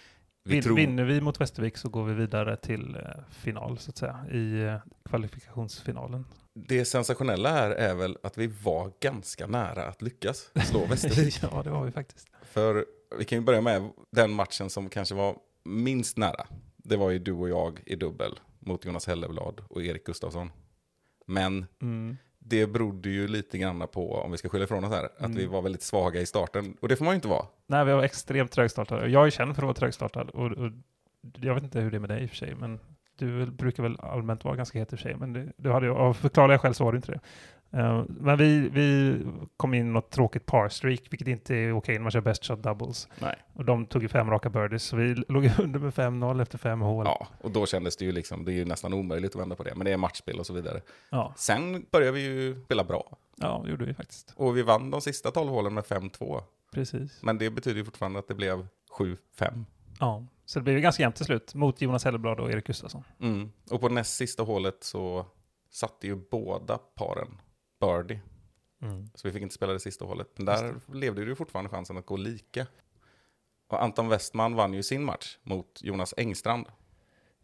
vi Vin, tror... Vinner vi mot Västervik så går vi vidare till eh, final, så att säga, i eh, kvalifikationsfinalen. Det sensationella här är väl att vi var ganska nära att lyckas slå Västervik. ja, det var vi faktiskt. För vi kan ju börja med den matchen som kanske var minst nära. Det var ju du och jag i dubbel mot Jonas Helleblad och Erik Gustafsson. Men Mm. det berodde ju lite grann på, om vi ska skylla ifrån oss här, att Mm. vi var väldigt svaga i starten. Och det får man ju inte vara. Nej, vi var extremt trögstartade. Jag är känd för att vara trögstartad och, och jag vet inte hur det är med dig i och för sig, men du brukar väl allmänt vara ganska het i och för sig, men det, du hade av förklarliga skäl så var det inte det. Eh, men vi, vi kom in något tråkigt par streak, vilket inte är okej när man kör best shot doubles. Nej. Och de tog ju fem raka birdies, så vi låg under med 5-0 efter fem hål. Ja, och då kändes det ju liksom, det är ju nästan omöjligt att vända på det. Men det är matchspel och så vidare. Ja, Sen började vi ju spela bra. ja det gjorde vi faktiskt. Och vi vann de sista 12 hålen med 5-2. Precis. Men det betyder ju fortfarande att det blev 7-5. Ja, så det blev ju ganska jämnt till slut mot Jonas Helleblad och Erik Gustafsson. Mm. Och på näst sista hålet så satte ju båda paren birdie. Mm. Så vi fick inte spela det sista hålet. Men där levde det ju fortfarande chansen att gå lika. Och Anton Westman vann ju sin match mot Jonas Engstrand.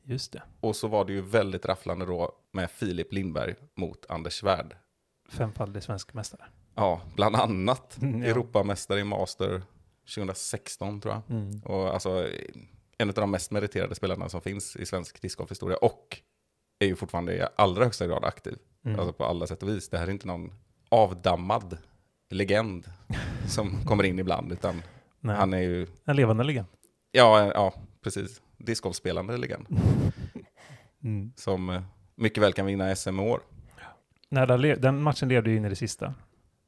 Just det. Och så var det ju väldigt rafflande då med Filip Lindberg mot Anders Svärd. Femfaldig svensk mästare. Ja, bland annat Mm, ja. Europamästare i Master 2016 tror jag. Mm. Och alltså en av de mest meriterade spelarna som finns i svensk discgolfhistoria. Och är ju fortfarande i allra högsta grad aktiv. Mm. Alltså på alla sätt och vis. Det här är inte någon avdammad legend som kommer in ibland. Utan Nej. han är ju, En levande legend. ja, ja precis, discgolfspelande legend. Mm. Som eh, mycket väl kan vinna SM i år. Nej, den matchen levde ju in i det sista.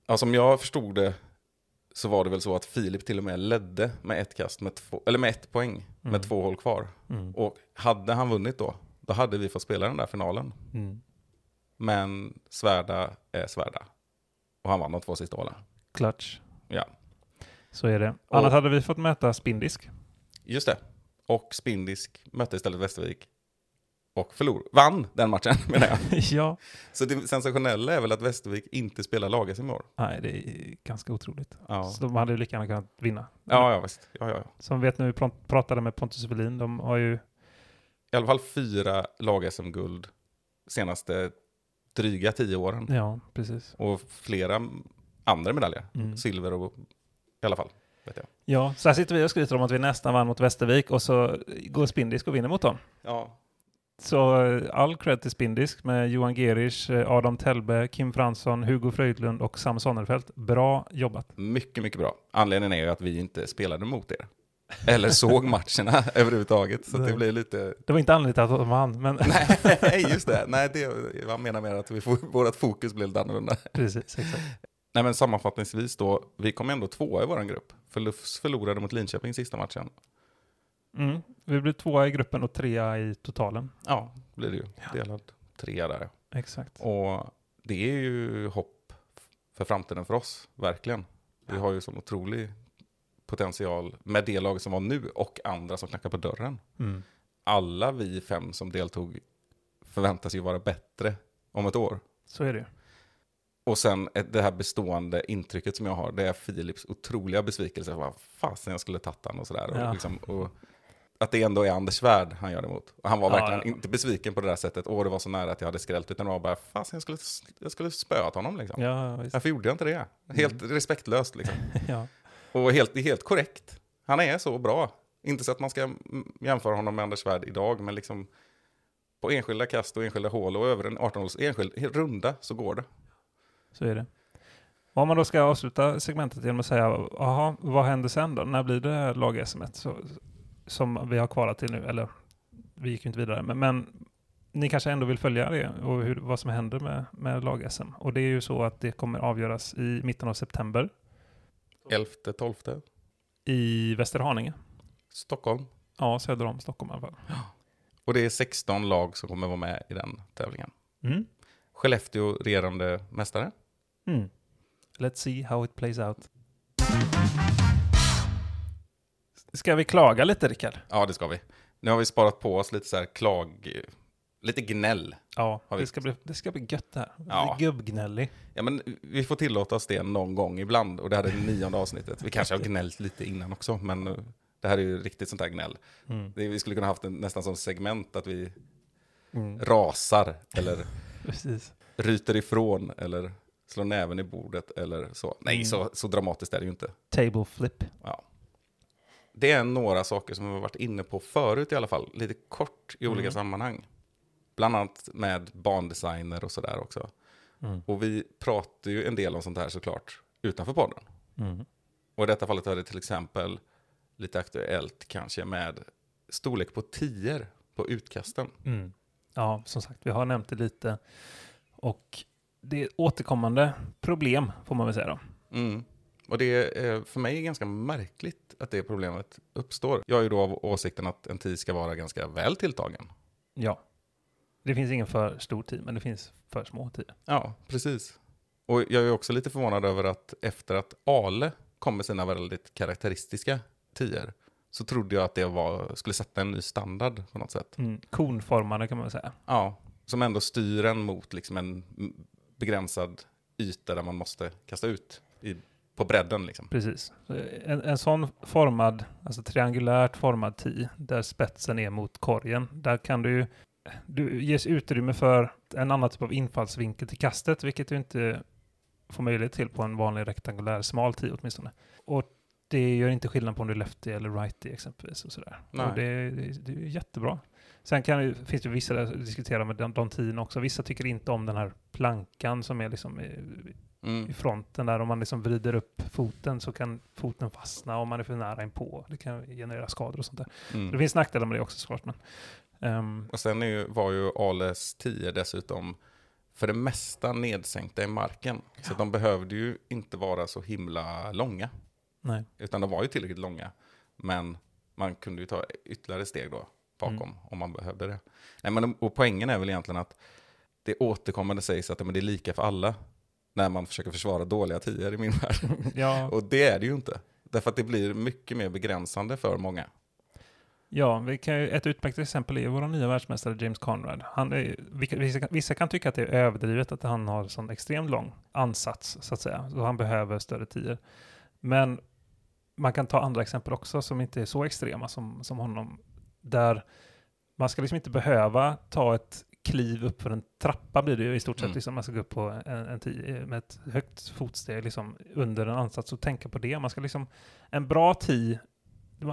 Ja, som jag förstod det så var det väl så att Filip till och med ledde med ett kast, med två, eller med ett poäng, Mm. med två hål kvar. Mm. Och hade han vunnit då, då hade vi fått spela den där finalen. Mm. Men Svärda är Svärda. Och han vann de två sista hålen. Clutch. Ja, Så är det. Och- Annars hade vi fått möta spindisk. just det. Och Spindisk mötte istället Västervik. Och förlor, vann den matchen menar jag. ja. Så det sensationella är väl att Västervik inte spelar lag i år. Nej, det är ganska otroligt. Ja, Så de hade ju lika gärna kunnat vinna. ja, ja visst. Ja, ja, ja. Som vet nu, pr- pratade med Pontus Welin, de har ju... I alla fall fyra lag-SM-guld senaste dryga tio åren. Ja, precis. Och flera andra medaljer. Mm. Silver och i alla fall. Vet jag. Ja, så här sitter vi och skryter om att vi nästan vann mot Västervik och så går Spindisk och vinner mot dem. Ja, Så eh, all cred till Spindisk med Johan Gerisch, eh, Adam Tellbe, Kim Fransson, Hugo Fröjdlund och Sam Sonnerfelt. Bra jobbat. mycket, mycket bra. Anledningen är ju att vi inte spelade mot er. Eller såg matcherna överhuvudtaget. Så det blir lite... Det var inte anledningen till att de vann, men Nej, just det. Nej, det jag menar mer att vi vårt fokus blir lite annorlunda. precis, exakt. Nej, men sammanfattningsvis då. Vi kom ändå tvåa i vår grupp. För Lufs förlorade mot Linköping sista matchen. Mm. Vi blev tvåa i gruppen och trea i totalen. Ja, blir det ju. Ja. Delad trea där. Exakt. Och det är ju hopp för framtiden för oss, verkligen. Vi har ju sån otrolig potential med det lag som var nu och andra som knackar på dörren. Mm. Alla vi fem som deltog förväntas ju vara bättre om ett år. Så är det. Och sen det här bestående intrycket som jag har, det är Philips otroliga besvikelse. Vad fasen jag skulle tagit han och sådär. Ja. Och liksom, och att det ändå är Anders Svärd han gör det mot. Och han var verkligen ja. inte besviken på det där sättet. Åh, det var så nära att jag hade skrällt. Utan det var bara, fasen jag skulle, jag skulle spöat honom liksom. Ja. Varför gjorde jag inte det? Helt respektlöst liksom. Och helt, det är helt korrekt. Han är så bra. Inte så att man ska jämföra honom med Anders Svärd idag, men liksom på enskilda kast och enskilda hål och över en 18-håls enskild runda så går det. Så är det. Om man då ska avsluta segmentet genom att säga, jaha, vad händer sen då? När blir det lag sm som vi har kvalat till nu? Eller, vi gick ju inte vidare, men, men ni kanske ändå vill följa det och hur, vad som händer med, med lag-SM. Och det är ju så att det kommer avgöras i mitten av september 11-12, i Västerhaninge. Stockholm. Ja, söder om Stockholm i alla fall. Och det är 16 lag som kommer vara med i den tävlingen. Mm. Skellefteå regerande mästare. Mm. Let's see how it plays out. Ska vi klaga lite, Rickard? Ja, det ska vi. Nu har vi sparat på oss lite så här klag... Lite gnäll. Ja, Har det vi- ska, bli, det ska bli gött det här. Ja. Gubbgnällig. Ja, men vi får tillåta oss det någon gång ibland. Och det här är det nionde avsnittet. Vi kanske har gnällt lite innan också, men eh, det här är ju riktigt sånt här gnäll. Mm. Det, vi skulle kunna haft en, nästan som segment att vi Mm. rasar eller ryter ifrån eller slår näven i bordet eller så. Nej, Mm. så, så dramatiskt är det ju inte. Table flip. Ja. Det är några saker som vi har varit inne på förut i alla fall, lite kort i olika Mm. sammanhang. Bland annat med bandesigner och sådär också. Mm. Och vi pratar ju en del om sånt här såklart utanför podden. Mm. Och i detta fallet är det till exempel lite aktuellt kanske med storlek på tior på utkasten. Mm. Ja, som sagt, vi har nämnt det lite. Och det är återkommande problem, får man väl säga då. Mm. Och det är för mig ganska märkligt att det problemet uppstår. Jag är ju då av åsikten att en tid ska vara ganska väl tilltagen. Ja. Det finns ingen för stor tid, men det finns för små tid. Ja, precis. Och jag är också lite förvånad över att efter att Ale kom med sina väldigt karaktäristiska tior så trodde jag att det var, skulle sätta en ny standard på något sätt. Mm. Konformade kan man väl säga. Ja, som ändå styr en mot liksom en begränsad yta där man måste kasta ut i, på bredden liksom. Precis. En, en sån formad, alltså triangulärt formad tee, där spetsen är mot korgen, där kan du ju du ges utrymme för en annan typ av infallsvinkel till kastet, vilket du inte får möjlighet till på en vanlig rektangulär smal tee åtminstone. Och det gör inte skillnad på om du är lefty eller righty exempelvis. Och sådär. Och det, det, det är jättebra. Sen kan det, finns det vissa där diskutera med de, de tiden också. Vissa tycker inte om den här plankan som är liksom i, Mm. i fronten där. Om man liksom vrider upp foten så kan foten fastna om man är för nära inpå. Det kan generera skador och sånt där. Det Mm. finns nackdelar med det också såklart. Men, ehm, Och sen ju, var ju Ales 10 dessutom för det mesta nedsänkta i marken. Så de behövde ju inte vara så himla långa. nej. Utan de var ju tillräckligt långa. Men man kunde ju ta ytterligare steg då bakom Mm. om man behövde det. Nej, men, och poängen är väl egentligen att det återkommande sägs att ja, men det är lika för alla. När man försöker försvara dåliga tior i min värld. Ja, Och det är det ju inte. Därför att det blir mycket mer begränsande för många. Ja, vi kan ju, ett utmärkt exempel är vår nya världsmästare James Conrad. Han är, vissa, kan- vissa kan tycka att det är överdrivet att han har sån extremt lång ansats, så att säga. Så han behöver större tider. Men man kan ta andra exempel också som inte är så extrema som, som honom. Där man ska liksom inte behöva ta ett kliv upp för en trappa blir det ju i stort sett. Mm. Liksom man ska gå upp på en, en tio, med ett högt fotsteg liksom, under en ansats och tänka på det. Man ska liksom, en bra tee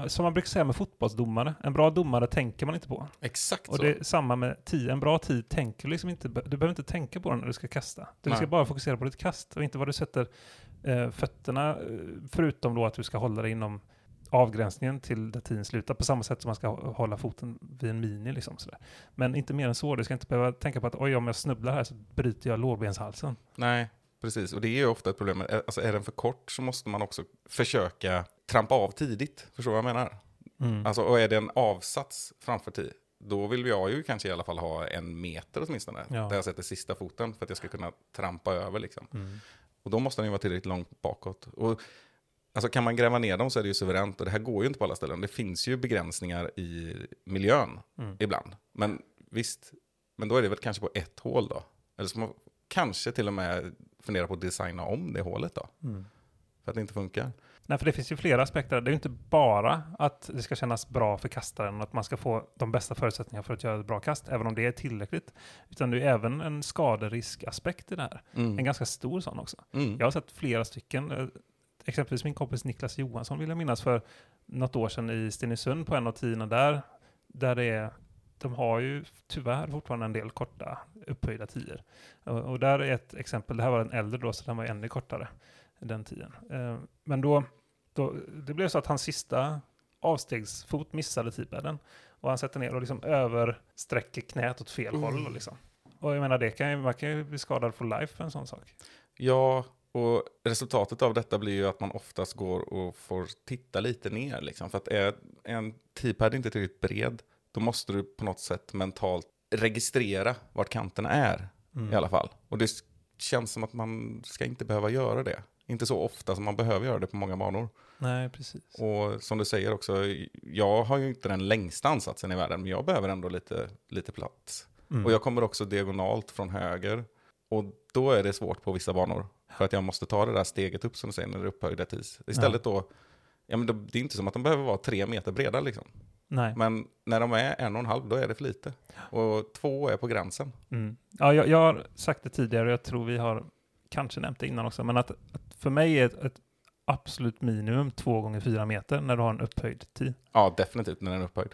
som man brukar säga med fotbollsdomare, en bra domare tänker man inte på. Exakt Och så. det är samma med tio. En bra tid tänker liksom inte, du behöver inte tänka på den när du ska kasta. Du ska Nej. bara fokusera på ditt kast och inte vad du sätter eh, fötterna, eh, förutom då att du ska hålla dig inom avgränsningen till där tiden slutar, på samma sätt som man ska hå- hålla foten vid en mini. Liksom, sådär. Men inte mer än så, du ska inte behöva tänka på att oj, om jag snubblar här så bryter jag lårbenshalsen. Nej, precis. Och det är ju ofta ett problem. Alltså, är den för kort så måste man också försöka trampa av tidigt. Förstår du vad jag menar? Mm. Alltså, och är det en avsats framför tio, då vill jag ju kanske i alla fall ha en meter åtminstone. Ja. Där jag sätter sista foten för att jag ska kunna trampa över. Liksom. Mm. Och då måste den ju vara tillräckligt långt bakåt. Och, alltså, kan man gräva ner dem så är det ju suveränt. Och det här går ju inte på alla ställen. Det finns ju begränsningar i miljön Mm. ibland. Men visst, men då är det väl kanske på ett hål då. Eller så man kanske till och med fundera på att designa om det hålet då. Mm. För att det inte funkar. Nej, för det finns ju flera aspekter. Det är ju inte bara att det ska kännas bra för kastaren och att man ska få de bästa förutsättningarna för att göra ett bra kast, även om det är tillräckligt. Utan det är även en skaderiskaspekt i det här. Mm. En ganska stor sån också. Mm. Jag har sett flera stycken. eh, Exempelvis min kompis Niklas Johansson vill jag minnas för något år sedan i Stenungsund på en av tiderna där. Där det är, de har ju tyvärr fortfarande en del korta upphöjda tider. Och, och där är ett exempel, det här var den äldre då, så den var ännu kortare den tiden. Eh, Men då, då, det blev så att hans sista avstegsfot missade tidbädden. Och han sätter ner och liksom översträcker knät åt fel håll. Och, liksom. och jag menar, det kan ju, man kan ju bli skadad for life för en sån sak. Ja, och resultatet av detta blir ju att man oftast går och får titta lite ner. Liksom. För att är en T-pad inte tillräckligt bred, då måste du på något sätt mentalt registrera vart kanterna är Mm. i alla fall. Och det känns som att man ska inte behöva göra det. Inte så ofta som man behöver göra det på många banor. Nej, precis. Och som du säger också, jag har ju inte den längsta ansatsen i världen, men jag behöver ändå lite, lite plats. Mm. Och jag kommer också diagonalt från höger. Och då är det svårt på vissa banor. För att jag måste ta det där steget upp som du säger när det är upphöjda tis. Istället då, ja men då, det är inte som att de behöver vara tre meter breda liksom. Nej. Men när de är en och en halv, då är det för lite. Och två är på gränsen. Mm. Ja, jag, jag har sagt det tidigare och jag tror vi har kanske nämnt det innan också, men att, att för mig är ett, ett absolut minimum två gånger fyra meter när du har en upphöjd tid. Ja, definitivt när den är upphöjd.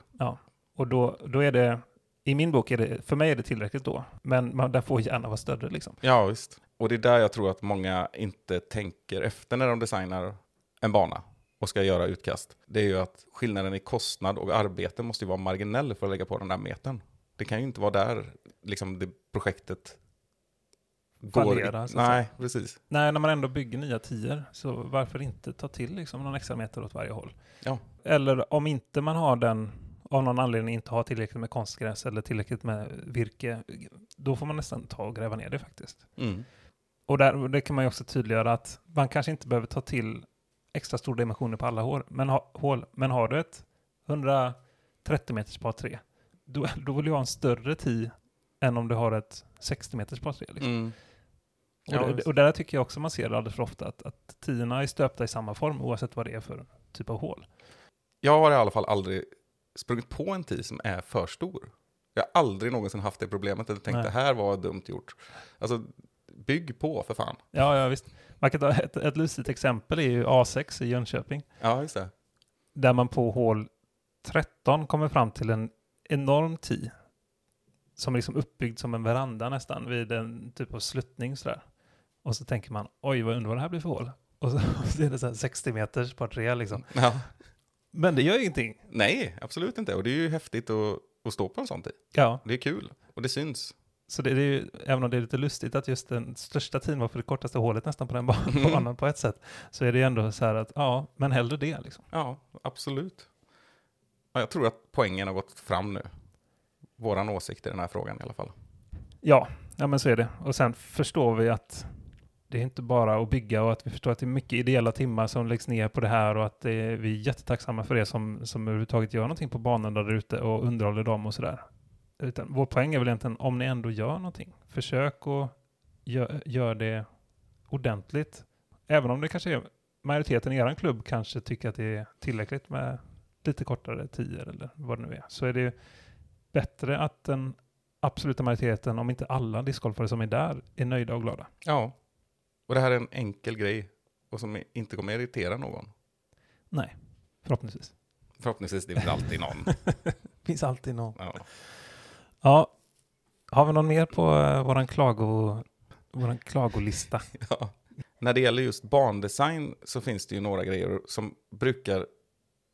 Och då, då är det, i min bok är det, för mig är det tillräckligt då, men man, den får gärna vara större liksom. Ja, visst. Och det är där jag tror att många inte tänker efter när de designar en bana och ska göra utkast. Det är ju att skillnaden i kostnad och arbete måste ju vara marginell för att lägga på den där metern. Det kan ju inte vara där liksom det projektet går. Fallerar, så att Nej, precis. Nej, när man ändå bygger nya tior, så varför inte ta till liksom någon extra meter åt varje håll? Ja. Eller om inte man har den, av någon anledning inte har tillräckligt med konstgräs eller tillräckligt med virke, då får man nästan ta och gräva ner det faktiskt. Mm. Och där, det kan man ju också tydliggöra att man kanske inte behöver ta till extra stora dimensioner på alla hål, men, ha, hål, men har du ett 130 meters par 3, då, då vill du ha en större tee än om du har ett 60 meters par 3. Liksom. Mm. Och, Ja, det, visst. och där tycker jag också man ser det alldeles för ofta, att, att tiorna är stöpta i samma form oavsett vad det är för typ av hål. Jag har i alla fall aldrig sprungit på en tee som är för stor. Jag har aldrig någonsin haft det problemet eller tänkt Nej. det här var dumt gjort. Alltså, bygg på för fan. Ja, ja visst. Man kan ta ett, ett lustigt exempel är ju A6 i Jönköping. Ja, just det. Där man på hål 13 kommer fram till en enorm tee. Som är liksom uppbyggd som en veranda nästan vid en typ av sluttning sådär. Och så tänker man, oj vad undrar vad det här blir för hål. Och så, och så är det så här 60 meters par tre liksom. Ja. Men det gör ingenting. Nej, absolut inte. Och det är ju häftigt att, att stå på en sån tee. Ja, Det är kul. Och det syns. Så det, det är ju, även om det är lite lustigt att just den största tiden var för det kortaste hålet nästan på den Mm. banan på ett sätt. Så är det ju ändå så här att, ja, men hellre det liksom. Ja, absolut. Ja, jag tror att poängen har gått fram nu. Våran åsikt i den här frågan i alla fall. Ja, ja men så är det. Och sen förstår vi att det är inte bara att bygga och att vi förstår att det är mycket ideella timmar som läggs ner på det här och att är, vi är jättetacksamma för det som, som överhuvudtaget gör någonting på banan där ute och underhåller dem och sådär. Utan vår poäng är väl egentligen om ni ändå gör någonting, försök och gör, gör det ordentligt. Även om det kanske är majoriteten i er klubb kanske tycker att det är tillräckligt med lite kortare tider eller vad det nu är, så är det ju bättre att den absoluta majoriteten, om inte alla discgolfare som är där, är nöjda och glada. Ja. Och det här är en enkel grej. Och som inte kommer irritera någon. Nej, förhoppningsvis. Förhoppningsvis, det är väl alltid någon. Finns alltid någon. Ja. Ja, har vi någon mer på uh, våran, klago, våran klagolista? Ja. När det gäller just bandesign så finns det ju några grejer som brukar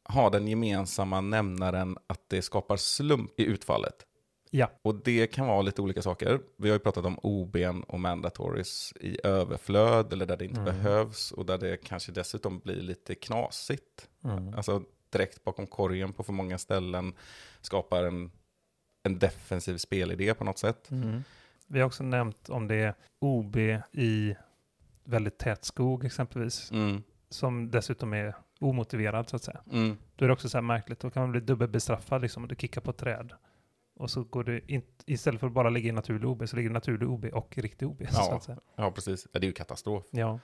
ha den gemensamma nämnaren att det skapar slump i utfallet. Ja. Och det kan vara lite olika saker. Vi har ju pratat om OBn och mandatories i överflöd eller där det inte Mm. behövs och där det kanske dessutom blir lite knasigt. Mm. Alltså direkt bakom korgen på för många ställen skapar en, en defensiv spelidé på något sätt. Mm. Vi har också nämnt om det är OB i väldigt tät skog exempelvis, Mm. som dessutom är omotiverad så att säga. Mm. Då är det också så här märkligt, då kan man bli dubbelbestraffad liksom, och du kickar på ett träd. Och så går det in, istället för att bara ligga i naturlig OB så ligger det naturlig OB och riktig OB. Så Ja. att säga. Ja, precis. Ja, det är ju katastrof. ja.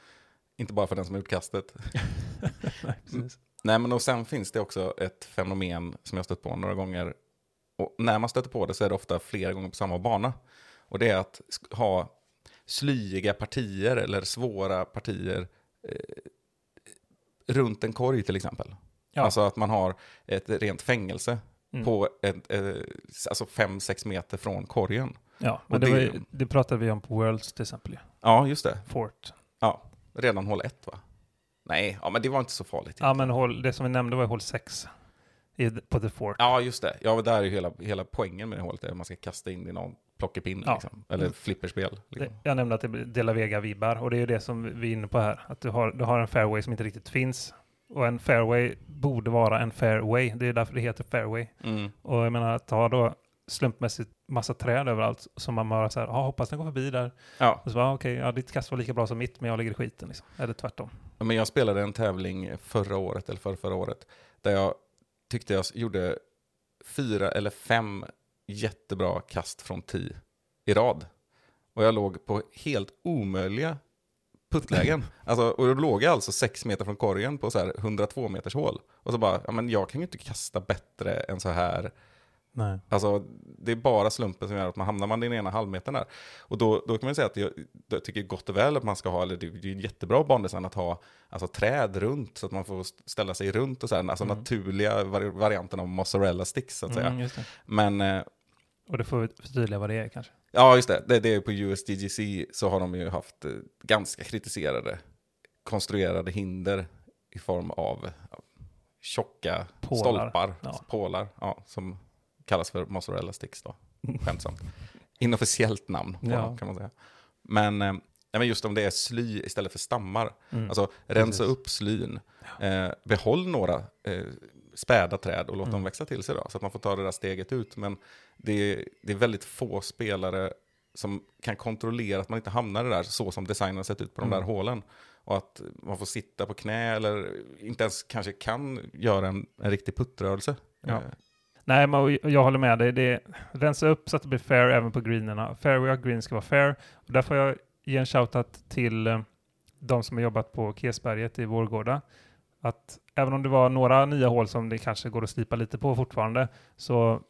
Inte bara för den som gjort kastet. Nej, precis. Nej, men och sen finns det också ett fenomen som jag stött på några gånger. Och när man stöter på det så är det ofta flera gånger på samma bana. Och det är att ha slyiga partier eller svåra partier eh, runt en korg till exempel. Ja. Alltså att man har ett rent fängelse Mm. på ett, eh, alltså 5-6 meter från korgen. Ja, men det, det- var, ju- det pratade vi om på Worlds till exempel. Ja, just det. Fort. Ja, redan hål 1 va? Nej, ja, men det var inte så farligt. Ja, men hål, det som vi nämnde var hål 6 i, på The Fort. Ja, just det. Ja, där är ju hela, hela poängen med det hålet, att man ska kasta in i någon plockepinn, Ja. liksom. eller Mm. flipperspel. Liksom. jag nämnde att det blir De La Vega-vibbar och det är ju det som vi är inne på här. Att du har, du har en fairway som inte riktigt finns. Och en fairway borde vara en fairway. Det är därför det heter fairway. Mm. Och jag menar att ha då slumpmässigt massa träd överallt som man bara så här, ah, hoppas den går förbi där. Ja, Och så bara, ah, okej, ja, ditt kast var lika bra som mitt, men jag ligger i skiten liksom. Eller tvärtom. men jag spelade en tävling förra året, eller förra, förra året, där jag tyckte jag gjorde fyra eller fem jättebra kast från tee i rad. Och jag låg på helt omöjliga puttlägen. Alltså, och då låg jag alltså sex meter från korgen på så här 102 meters hål. Och så bara, ja men jag kan ju inte kasta bättre än så här Nej. Alltså, det är bara slumpen som gör att man hamnar man i den ena halvmetern där. Och då, då kan man säga att jag, jag tycker gott och väl att man ska ha, eller det det är ju jättebra bandesign att ha alltså, träd runt så att man får ställa sig runt och så här, alltså Mm. naturliga vari- varianten av mozzarella sticks så att säga. Mm, det. Men eh, Och det får vi förtydliga vad det är kanske. ja, just det, det, det är på USDGC så har de ju haft eh, ganska kritiserade konstruerade hinder i form av ja, tjocka Pålar. stolpar, Ja. pålar, ja, som kallas för mozzarella sticks då, skämtsamt. Inofficiellt namn på Ja. dem kan man säga. Men, eh, men just om det är sly istället för stammar, Mm. alltså rensa Precis. upp slyn, eh, behåll några eh, späda träd och låt Mm. dem växa till sig då, så att man får ta det där steget ut. Men det är, det är väldigt få spelare som kan kontrollera att man inte hamnar där så som designen har sett ut på de Mm. där hålen. Och att man får sitta på knä eller inte ens kanske kan göra en, en riktig puttrörelse. Ja. Nej, men jag håller med dig. Det är, rensa upp så att det blir fair även på greenerna. Fairway och green ska vara fair. Och därför har jag ge en shoutout till eh, de som har jobbat på Kesberget i Vårgårda. Att även om det var några nya hål som det kanske går att slipa lite på fortfarande, så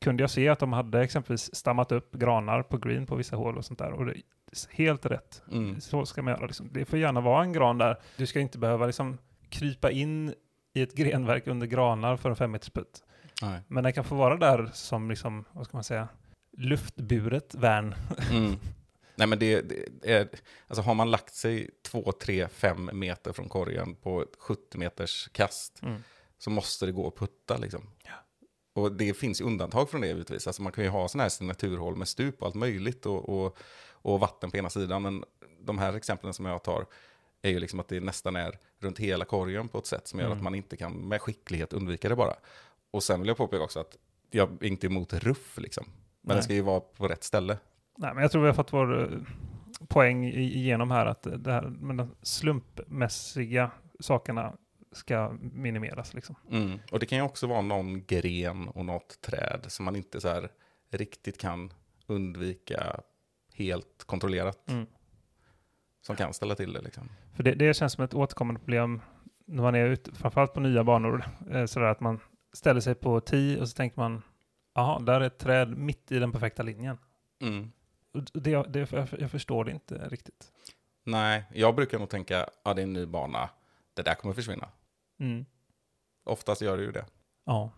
kunde jag se att de hade exempelvis stammat upp granar på green på vissa hål och sånt där. Och det är helt rätt. Mm. Så ska man göra. Liksom. Det får gärna vara en gran där. Du ska inte behöva liksom krypa in i ett grenverk under granar för en femmeters putt. Nej. Men den kan få vara där som, liksom, vad ska man säga, luftburet värn. Mm. Nej men det, det är, alltså har man lagt sig 2, 3, 5 meter från korgen på ett 70 meters kast Mm. så måste det gå att putta liksom. Och det finns ju undantag från det givetvis. Alltså man kan ju ha sådana här signaturhål med stup och allt möjligt och, och, och vatten på ena sidan. Men de här exemplen som jag tar är ju liksom att det nästan är runt hela korgen på ett sätt som gör Mm. att man inte kan med skicklighet undvika det bara. Och sen vill jag påpeka också att jag är inte emot ruff liksom. Men Nej. det ska ju vara på rätt ställe. Nej, men jag tror vi har fått vår eh, poäng igenom här att det här med de slumpmässiga sakerna ska minimeras. Liksom. Mm. Och det kan ju också vara någon gren och något träd som man inte så här riktigt kan undvika helt kontrollerat. Mm. Som kan ställa till det liksom. För det, det känns som ett återkommande problem när man är ute, framförallt på nya banor, eh, sådär att man ställer sig på 10 och så tänker man, jaha, där är ett träd mitt i den perfekta linjen. Mm. Det, det, jag, förstår det inte riktigt. Nej, jag brukar nog tänka, ja det är en ny bana, det där kommer försvinna. Mm. Oftast gör det ju det. Ja.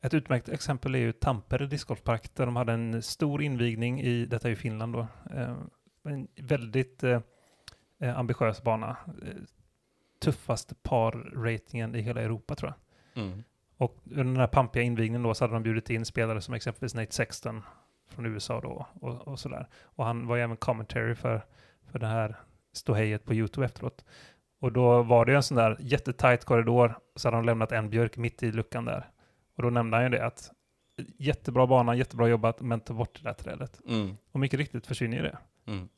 Ett utmärkt exempel är ju Tampere discgolfpark där de hade en stor invigning i, detta är ju Finland då, eh, en väldigt eh, eh, ambitiös bana. Eh, tuffaste par-ratingen i hela Europa tror jag. Mm. Och under den här pampiga invigningen då så hade de bjudit in spelare som exempelvis Nate Sexton från USA då och, och sådär. Och han var ju även commentary för, för det här ståhejet på YouTube efteråt. Och då var det ju en sån där jättetajt korridor, så hade de lämnat en björk mitt i luckan där. Och då nämnde han ju det att jättebra bana, jättebra jobbat, men ta bort det där trädet. Mm. Och mycket riktigt försvinner ju det. Mm.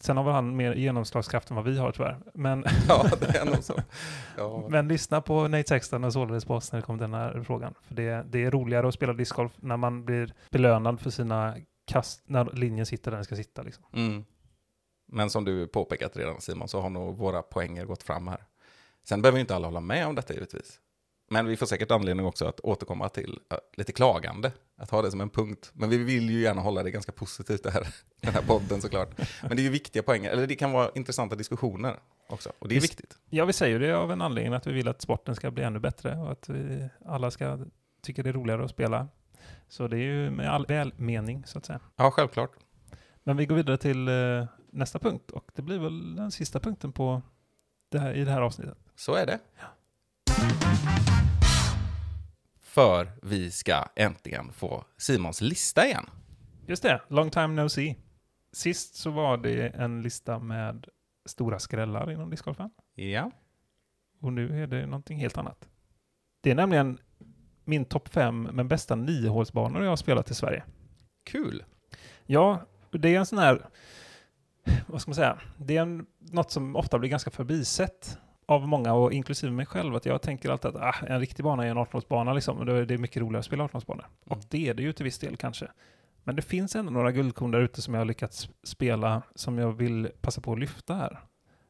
Sen har väl han mer genomslagskraft än vad vi har tyvärr. Men, Ja, det är nog så. Ja. men lyssna på Nate Sexton och således på oss när det kommer till den här frågan. För det, det är roligare att spela discgolf när man blir belönad för sina kast, när linjen sitter där den ska sitta. Liksom. Mm. Men som du påpekat redan Simon så har nog våra poänger gått fram här. Sen behöver ju inte alla hålla med om detta givetvis. Men vi får säkert anledning också att återkomma till äh, lite klagande. Att ha det som en punkt. Men vi vill ju gärna hålla det ganska positivt det här, den här podden såklart. Men det är ju viktiga poänger, eller det kan vara intressanta diskussioner också. Och det är Visst. viktigt. Ja, vi säger det av en anledning att vi vill att sporten ska bli ännu bättre och att vi alla ska tycka det är roligare att spela. Så det är ju med all välmening så att säga. Ja, självklart. Men vi går vidare till eh, nästa punkt och det blir väl den sista punkten på det här, i det här avsnittet. Så är det. För vi ska äntligen få Simons lista igen. Just det, long time no see. Sist så var det en lista med stora skrällar inom discgolfen. Ja. Och nu är det någonting helt annat. Det är nämligen min topp fem med bästa niohålsbanor jag har spelat i Sverige. Kul. Ja, det är en sån här, vad ska man säga, det är en, något som ofta blir ganska förbisett av många och inklusive mig själv. Att jag tänker alltid att ah, en riktig bana är en 18-hålsbana liksom. Och då är det mycket roligare att spela 18-hålsbanor. Och Mm. det är det ju till viss del kanske. Men det finns ändå några guldkorn där ute som jag har lyckats spela som jag vill passa på att lyfta här.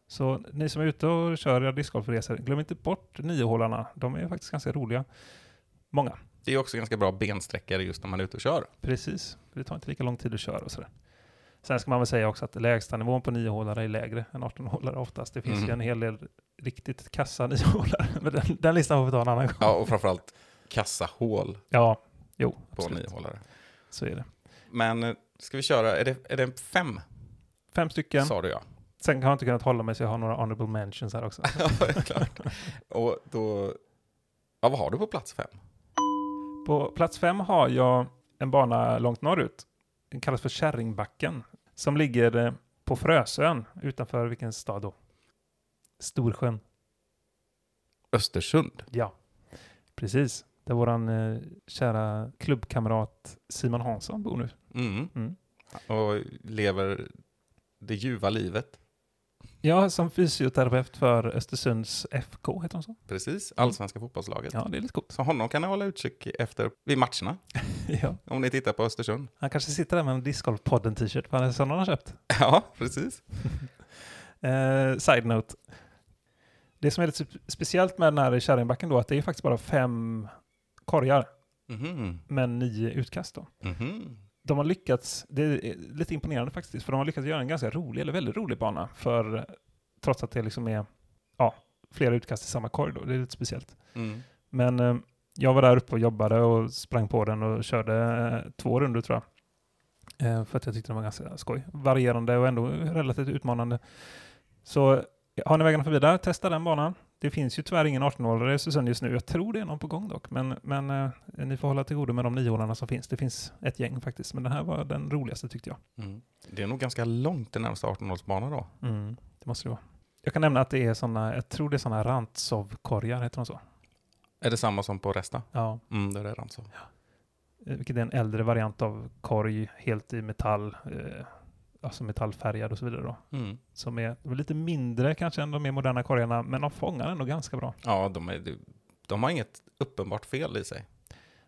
Så ni som är ute och kör era discgolfresor, glöm inte bort niohålarna. De är faktiskt ganska roliga. Många. Det är också ganska bra bensträckare just när man är ute och kör. Precis. Det tar inte lika lång tid att köra och sådär. Sen ska man väl säga också att lägsta nivån på niohålare är lägre än 18-hålare oftast. Det finns Mm. ju en hel del riktigt kassa niohålare. Men den, den listan får vi ta en annan gång. Ja, och framförallt kassahål Ja, jo, på absolut. niohållare. Så är det. Men eh, ska vi köra, är det, är det fem? Fem stycken. Sa du ja. Sen har jag inte kunnat hålla mig så jag har några honorable mentions här också. ja, klart. Och då, ja, vad har du på plats fem? På plats fem har jag en bana långt norrut. Den kallas för Kärringbacken. Som ligger eh, på Frösön utanför vilken stad då? Storsjön. Östersund. Ja, precis. Där våran eh, kära klubbkamrat Simon Hansson bor nu. Mm. Mm. Och lever det ljuva livet. Ja, som fysioterapeut för Östersunds FK, heter de så? Precis, allsvenska fotbollslaget. Ja, det är lite coolt. Så honom kan ni hålla utkik efter vid matcherna, ja. om ni tittar på Östersund. Han kanske sitter där med en Discgolf-podden-t-shirt, för det är sån han har köpt. Ja, precis. Eh, side note. Det som är lite speciellt med den här kärringbacken då, att det är faktiskt bara fem korgar, Mhm, men nio utkast då. mhm. De har lyckats, det är lite imponerande faktiskt, för de har lyckats göra en ganska rolig, eller väldigt rolig bana, för trots att det liksom är ja, flera utkast i samma korg då, det är lite speciellt. Mm. Men eh, jag var där uppe och jobbade och sprang på den och körde eh, två runder tror jag. Eh, för att jag tyckte den var ganska skoj. Varierande och ändå relativt utmanande. Så har ni vägarna förbi där, testa den banan. Det finns ju tyvärr ingen 18-årare i Östersund just nu. Jag tror det är någon på gång dock. Men, men eh, ni får hålla till godo med de 9 som finns. Det finns ett gäng faktiskt. Men den här var den roligaste tyckte jag. Mm. Det är nog ganska långt till närmsta 18-hålsbana då. Mm, det måste det vara. Jag kan nämna att det är sådana, jag tror det är sådana Rantsov-korgar, heter de så? Är det samma som på Resta? Ja, Mm, det är det alltså. Eh, vilket är en äldre variant av korg, helt i metall, eh, alltså metallfärgad och så vidare då. Mm. Som är, är lite mindre kanske än de mer moderna korgarna, men de fångar ändå ganska bra. Ja, de, är, de har inget uppenbart fel i sig.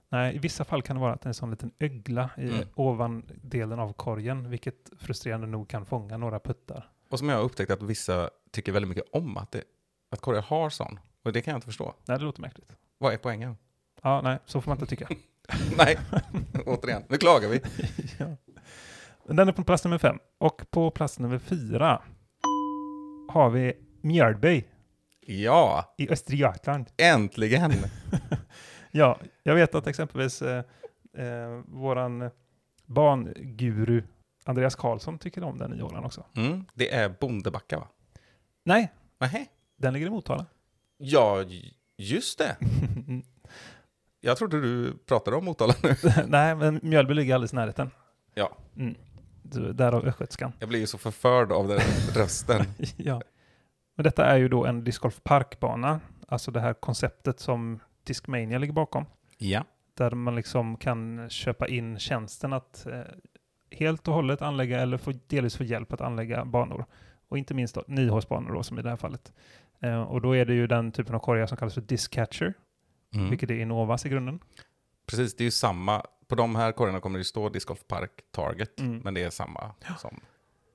Nej, i vissa fall kan det vara att det är en sån liten ögla i Mm. ovan delen av korgen, vilket frustrerande nog kan fånga några puttar. Och som jag har upptäckt att vissa tycker väldigt mycket om att, det, att korgar har sån. Och det kan jag inte förstå. Nej, det låter märkligt. Vad är poängen? Ja, nej, så får man inte tycka. Nej, återigen, nu klagar vi. ja. Den är på plats nummer fem. Och på plats nummer fyra har vi Mjölby Ja, i Östergötland. äntligen! Ja, jag vet att exempelvis eh, eh, våran banguru Andreas Karlsson tycker om den i Åland också. Mm, det är Bondebacka va? Nej, Nähä? den ligger i Motala. Ja, just det. Jag trodde du pratade om Motala nu. Nej, men Mjölby ligger alldeles i närheten. Ja. Mm. Därav östgötskan. Jag blir ju så förförd av den rösten. ja. Men detta är ju då en discgolf parkbana, alltså det här konceptet som Discmania ligger bakom. Ja. Där man liksom kan köpa in tjänsten att eh, helt och hållet anlägga eller få, delvis få hjälp att anlägga banor. Och inte minst då, niohålsbanor då, som i det här fallet. Eh, och då är det ju den typen av korgar som kallas för Discatcher, Mm. vilket är Innovas i grunden. Precis, det är ju samma. På de här korgarna kommer det stå Disc Golf Park Target, Mm. men det är samma som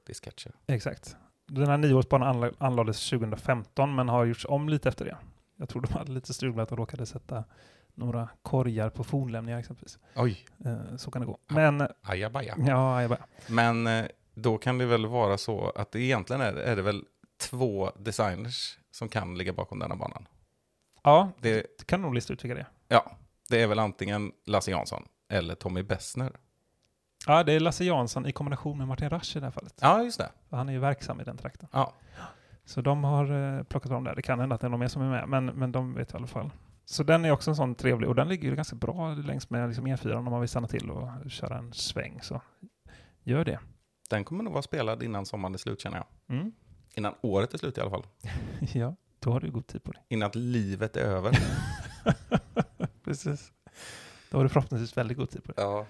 Discatcher. Exakt. Den här niohålsbanan anla- anlades 2015 men har gjorts om lite efter det. Jag tror de hade lite strul med att de råkade sätta några korgar på fornlämningar exempelvis. Oj, Eh, så kan det gå. Ja. Men, ajabaja. ja, jag bara, Men eh, då kan det väl vara så att det egentligen är, är det väl två designers som kan ligga bakom denna banan. ja, Det, du kan nog lista ut vilka det är. ja, det är väl antingen Lasse Jansson eller Tommy Bessner. Ja, det är Lasse Jansson i kombination med Martin Rasch i det här fallet. Ja, just det. Han är ju verksam i den trakten. Ja. Så de har eh, plockat om där. Det kan hända att det är någon mer som är med, men, men de vet i alla fall. Så den är också en sån trevlig, och den ligger ju ganska bra längs med liksom E4 om man vill stanna till och köra en sväng. Så gör det. Den kommer nog vara spelad innan sommaren är slut känner jag. Mm. Innan året är slut i alla fall. Ja, då har du god tid på dig. Innan livet är över. Precis. Då har du förhoppningsvis väldigt god tid på dig. ja.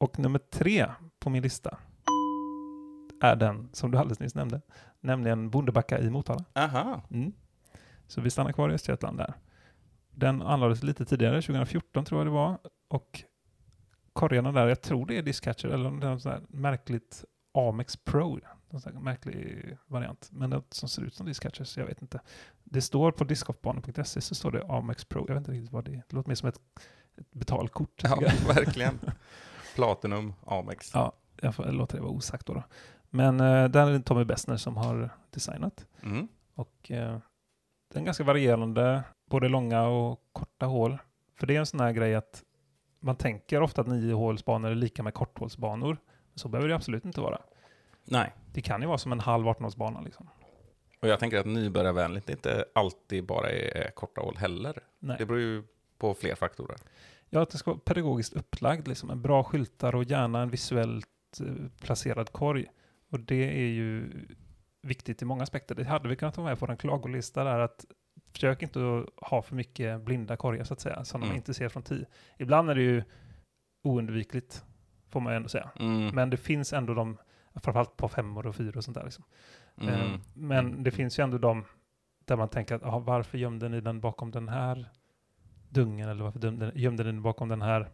Och nummer tre på min lista är den som du alldeles nyss nämnde, nämligen Bondebacka i Motala. Aha. Mm. Så vi stannar kvar i Östergötland där. Den anlades lite tidigare, 2014 tror jag det var. Och korgarna där, jag tror det är Discatcher eller det något sånt här märkligt Amex Pro. Någon märklig variant. Men det som ser ut som Discatcher, så jag vet inte. Det står på discgolfbanor.se så står det Amex Pro. Jag vet inte riktigt vad det är. Det låter mer som ett, ett betalkort. Ja, verkligen. Platinum, Amex. Ja, jag får låta det vara osagt då. då. Men eh, där är det Tommy Bessner som har designat. Mm. Och eh, det är ganska varierande, både långa och korta hål. För det är en sån här grej att man tänker ofta att niohålsbanor är lika med korthålsbanor. Men så behöver det absolut inte vara. Nej. Det kan ju vara som en halv 18-hålsbana liksom. Och jag tänker att nybörjarvänligt inte alltid bara är korta hål heller. Nej. Det beror ju på fler faktorer. Ja, att det ska vara pedagogiskt upplagd, liksom. En bra skyltar och gärna en visuellt eh, placerad korg. Och det är ju viktigt i många aspekter. Det hade vi kunnat ta med på en klagolista där att försök inte att ha för mycket blinda korgar så att säga, som Mm. de inte ser från 10. Ibland är det ju oundvikligt, får man ju ändå säga. Mm. Men det finns ändå de, Framförallt på femmor och fyror och sånt där. Liksom. Mm. Eh, Men det finns ju ändå de där man tänker att aha, varför gömde ni den bakom den här dungen eller varför gömde, gömde ni den bakom den här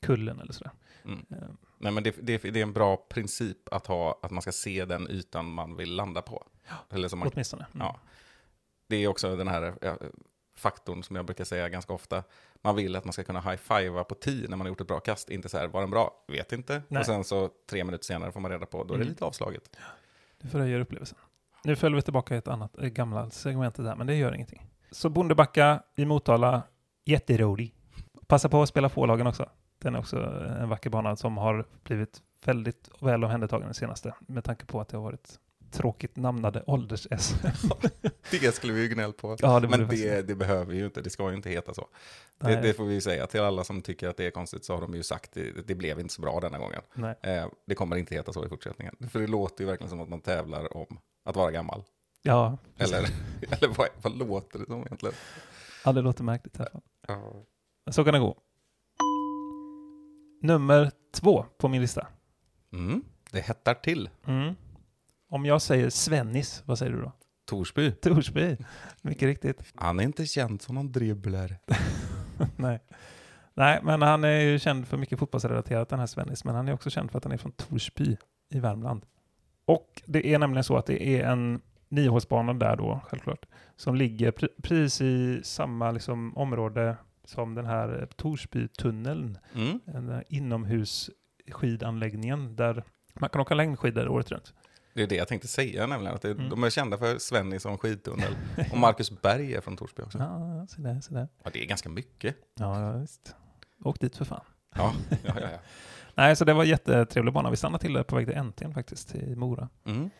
kullen eller sådär. Mm. Eh, Nej, men det, det, det är en bra princip att ha, att man ska se den ytan man vill landa på. Eller som man, Åtminstone. Mm. ja. Det är också den här ja, faktorn som jag brukar säga ganska ofta. Man vill att man ska kunna high-fivea på 10 när man har gjort ett bra kast. Inte så här, var den bra? Vet inte. Nej. Och sen så tre minuter senare får man reda på, då är det Mm. lite avslaget. Det förhöjer upplevelsen. Nu följer vi tillbaka i ett annat eh, gamla segmentet där, men det gör ingenting. Så Bondebacka i Motala, jätterolig. Passa på att spela Fålagen också. Den är också en vacker bana som har blivit väldigt väl omhändertagen den senaste, med tanke på att det har varit tråkigt namnade ålders-S. Det skulle vi ju gnälla på. ja, det Men det, det behöver ju inte, det ska ju inte heta så. Det, det får vi ju säga. Till alla som tycker att det är konstigt så har de ju sagt det, det blev inte så bra denna gången. Eh, det kommer inte heta så i fortsättningen. För det låter ju verkligen som att man tävlar om att vara gammal. Ja, Eller, eller vad, vad låter det som egentligen? ja, det låter märkligt. i alla fall. Ja. Så kan det gå. Nummer två på min lista. Mm, det hettar till. Mm. Om jag säger Svennis, vad säger du då? Torsby, Torsby. Mycket riktigt. han är inte känd som någon dribbler. Nej. Nej, men han är ju känd för mycket fotbollsrelaterat den här Svennis, men han är också känd för att han är från Torsby i Värmland. Och det är nämligen så att det är en niohålsbana där då, självklart, som ligger pre- precis i samma liksom, område som den här Torsbytunneln, Mm. den där inomhusskidanläggningen där man kan åka längdskidor året runt. Det är det jag tänkte säga nämligen. Att det, Mm. De är kända för Svenny som skidtunnel. Och Marcus Berg är från Torsby också. Ja, så där, så där. Ja, det är ganska mycket. Ja, visst. Åk dit för fan. Ja, ja, ja. ja. Nej, så det var jättetrevlig bana. Vi stannade till där på väg till NT'n faktiskt, i Mora. Mm.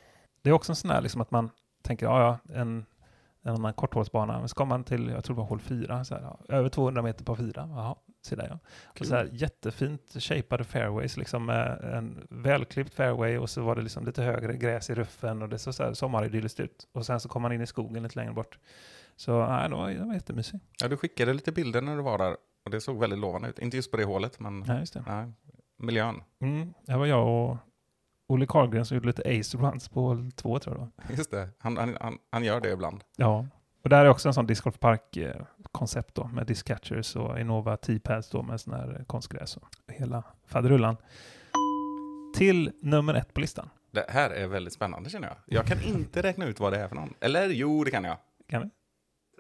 Det är också en sån här liksom att man tänker, ja, ja, en, en annan korthålsbana. Men så kommer man till, jag tror det var hål fyra, så här, ja, över 200 meter på fyra. Jaha, se där ja. Och så här jättefint shapade fairways, liksom med en välklippt fairway och så var det liksom lite högre gräs i ruffen och det såg så här sommaridylliskt ut. Och sen så kom man in i skogen lite längre bort. Så nej, det var, det var jättemysigt. ja, du skickade lite bilder när du var där. Och det såg väldigt lovande ut. Inte just på det hålet, men just det. nej, miljön. Mm, det var jag och Olle Karlgren som gjorde lite ace runs på hål två tror jag. Just det, han, han, han, gör det ibland. Ja, och där är också en sån discgolfpark-koncept då med discatchers och Innova T-pads då med sån här konstgräs och hela faderullan. Till nummer ett på listan. Det här är väldigt spännande känner jag. Jag kan inte räkna ut vad det är för någon. Eller jo, det kan jag. Kan vi?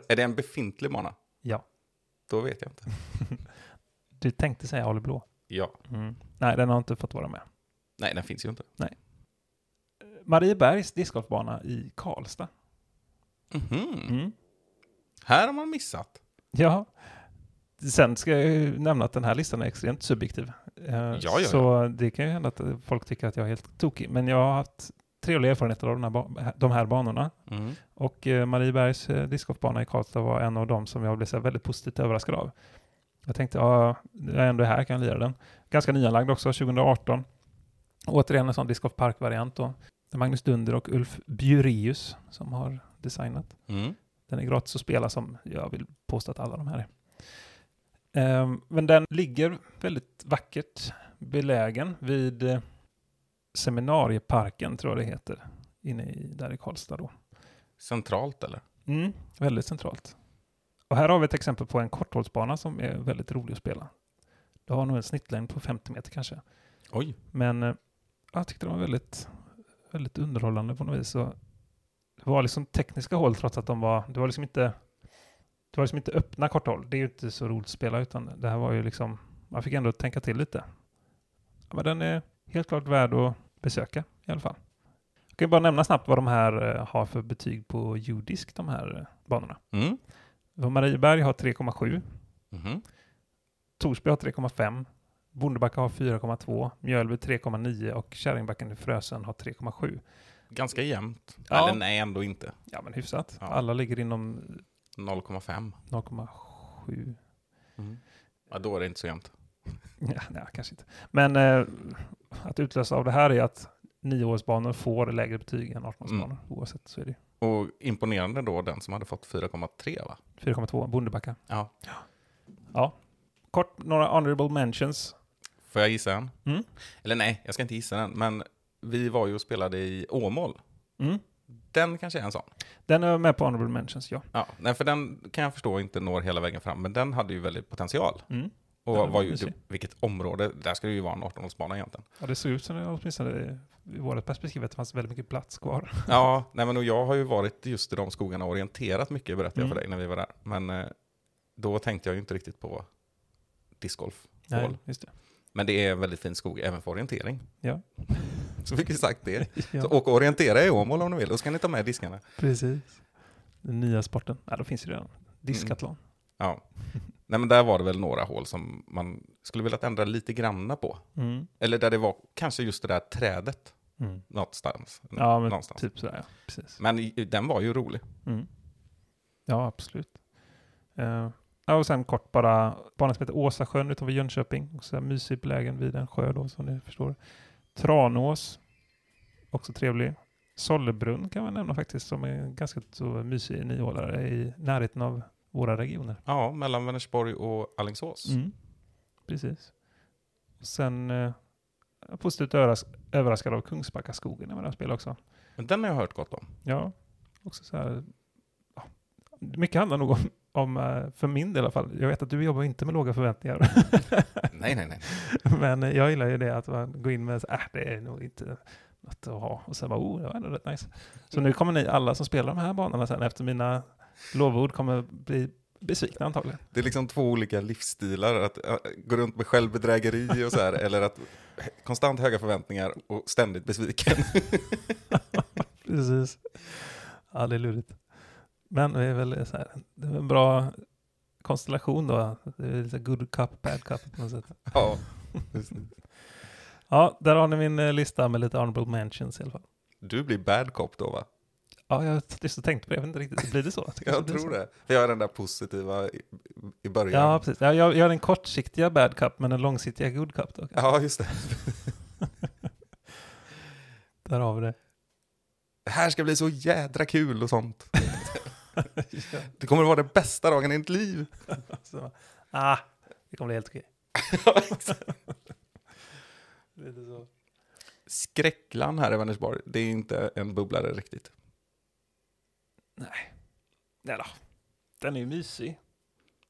Är det en befintlig bana? Ja. Då vet jag inte. Du tänkte säga Ale Blå. Ja. Mm. Nej, den har inte fått vara med. Nej, den finns ju inte. Mariebergs discgolfbana i Karlstad. Mhm. Mm. Här har man missat. Ja. Sen ska jag ju nämna att den här listan är extremt subjektiv. Eh, ja, ja. Så det kan ju hända att folk tycker att jag är helt tokig. Men jag har haft trevliga erfarenheter av den här de här banorna. Mm. Och eh, Mariebergs eh, discgolfbana i Karlstad var en av dem som jag blev så väldigt positivt överraskad av. Jag tänkte, ja, jag är ändå här, kan jag lira den. Ganska nyanlagd också, 2018. Återigen en sån discgolfpark-variant då. Det är Magnus Dunder och Ulf Bjureus som har designat. Mm. Den är gratis att spela som jag vill påstå att alla de här är. Ehm, men den ligger väldigt vackert belägen vid eh, Seminarieparken, tror jag det heter, inne i, där i Karlstad då. Centralt eller? Mm, väldigt centralt. Och här har vi ett exempel på en korthållsbana som är väldigt rolig att spela. Du har nog en snittlängd på 50 meter kanske. Oj. Men eh, jag tyckte det var väldigt, väldigt underhållande på något vis. Och det var liksom tekniska hål trots att de var, det var liksom inte, det var liksom inte öppna korta hål. Det är ju inte så roligt att spela utan det här var ju liksom, man fick ändå tänka till lite. Men den är helt klart värd att besöka i alla fall. Jag kan bara nämna snabbt vad de här eh, har för betyg på judisk, de här eh, banorna. Mm. Marieberg har 3,7, Mhm. Torsby har 3,5, Bondebacka har 4,2, Mjölby 3,9 och Kärringbacken i Frösön har 3,7. Ganska jämnt. Ja. Eller nej, ändå inte. Ja, men hyfsat. Ja. Alla ligger inom 0,5. 0,7. Mm. Ja, då är det inte så jämnt. Ja, nej, kanske inte. Men eh, att utlösa av det här är att nioårsbanor får lägre betyg än 18-årsbanor. Mm. Oavsett så är det Och imponerande då den som hade fått 4,3 va? 4,2. Bondebacka. Ja. Ja. Kort, några honorable mentions. Får jag gissa en? Mm. Eller nej, jag ska inte gissa den. Men vi var ju och spelade i Åmål. Mm. Den kanske är en sån. Den är med på Honorable Mentions, ja. Ja, nej, för den kan jag förstå inte når hela vägen fram, men den hade ju väldigt potential. Mm. Och var var ju, mysig. det, vilket område, där ska det ju vara en 18-hålsbana egentligen. Ja, det såg ut som det åtminstone i vårt perspektiv att det fanns väldigt mycket plats kvar. Ja, nej men och jag har ju varit just i de skogarna och orienterat mycket, berättade jag Mm. för dig när vi var där. Men eh, då tänkte jag ju inte riktigt på discgolf. Nej, just det. Men det är en väldigt fin skog även för orientering. Ja. Så fick vi sagt det. ja. Så åk och orientera i Åmål om ni vill, då ska ni ta med diskarna. Precis. Den nya sporten. Ja, då finns det redan. Diskatlon. Ja. Nej men där var det väl några hål som man skulle vilja ändra lite granna på. Mm. Eller där det var kanske just det där trädet Mm. någonstans. Ja, men någonstans. typ sådär, ja. Precis. Men den var ju rolig. Mm. Ja, absolut. Eh, ja, och sen kort bara, banan som heter Åsasjön utanför Jönköping. Också mysig belägen vid en sjö då, som ni förstår. Tranås, också trevlig. Sollebrunn kan man nämna faktiskt, som är ganska så mysig niohålare i närheten av våra regioner. Ja, mellan Vänersborg och Alingsås. Mm. Precis. Och sen eh, positivt överras- överraskad av Kungsbackaskogen när man har spelat också. Men den har jag hört gott om. Ja, också så här. Ja. Mycket handlar nog om, om, eh, för min del i alla fall, jag vet att du jobbar inte med låga förväntningar. Nej, nej, nej. Men jag gillar ju det att man går in med äh, det är nog inte något att ha. Och sen bara, oh, det var ändå rätt nice. Så nu kommer ni alla som spelar de här banorna sen efter mina lovord kommer bli besvikna antagligen. Det är liksom två olika livsstilar. Att äh, gå runt med självbedrägeri och så här. eller att konstant höga förväntningar och ständigt besviken. Precis. Ja, det är lurigt. Men det är väl så här, det är en bra konstellation då. Det är lite good cup, bad cup på något sätt. ja. Ja, där har ni min eh, lista med lite honorable mentions i alla fall. Du blir bad cop då va? Ja, jag har just tänkt på det. Jag vet inte riktigt. Blir det så? Det Jag tror så. det. För jag är den där positiva i, i början. Ja, precis. Ja, jag gör den kortsiktiga bad cup, men den långsiktiga good cup då. kanske. ja, just det. Där har vi det. Det här ska bli så jädra kul och sånt. Det kommer att vara den bästa dagen i ditt liv. Så, ah, det kommer bli helt okej. Ja, exakt. Lite så. Skräcklan här i Vänersborg, det är inte en bubblare riktigt. Nej. Nej då. Den är ju mysig.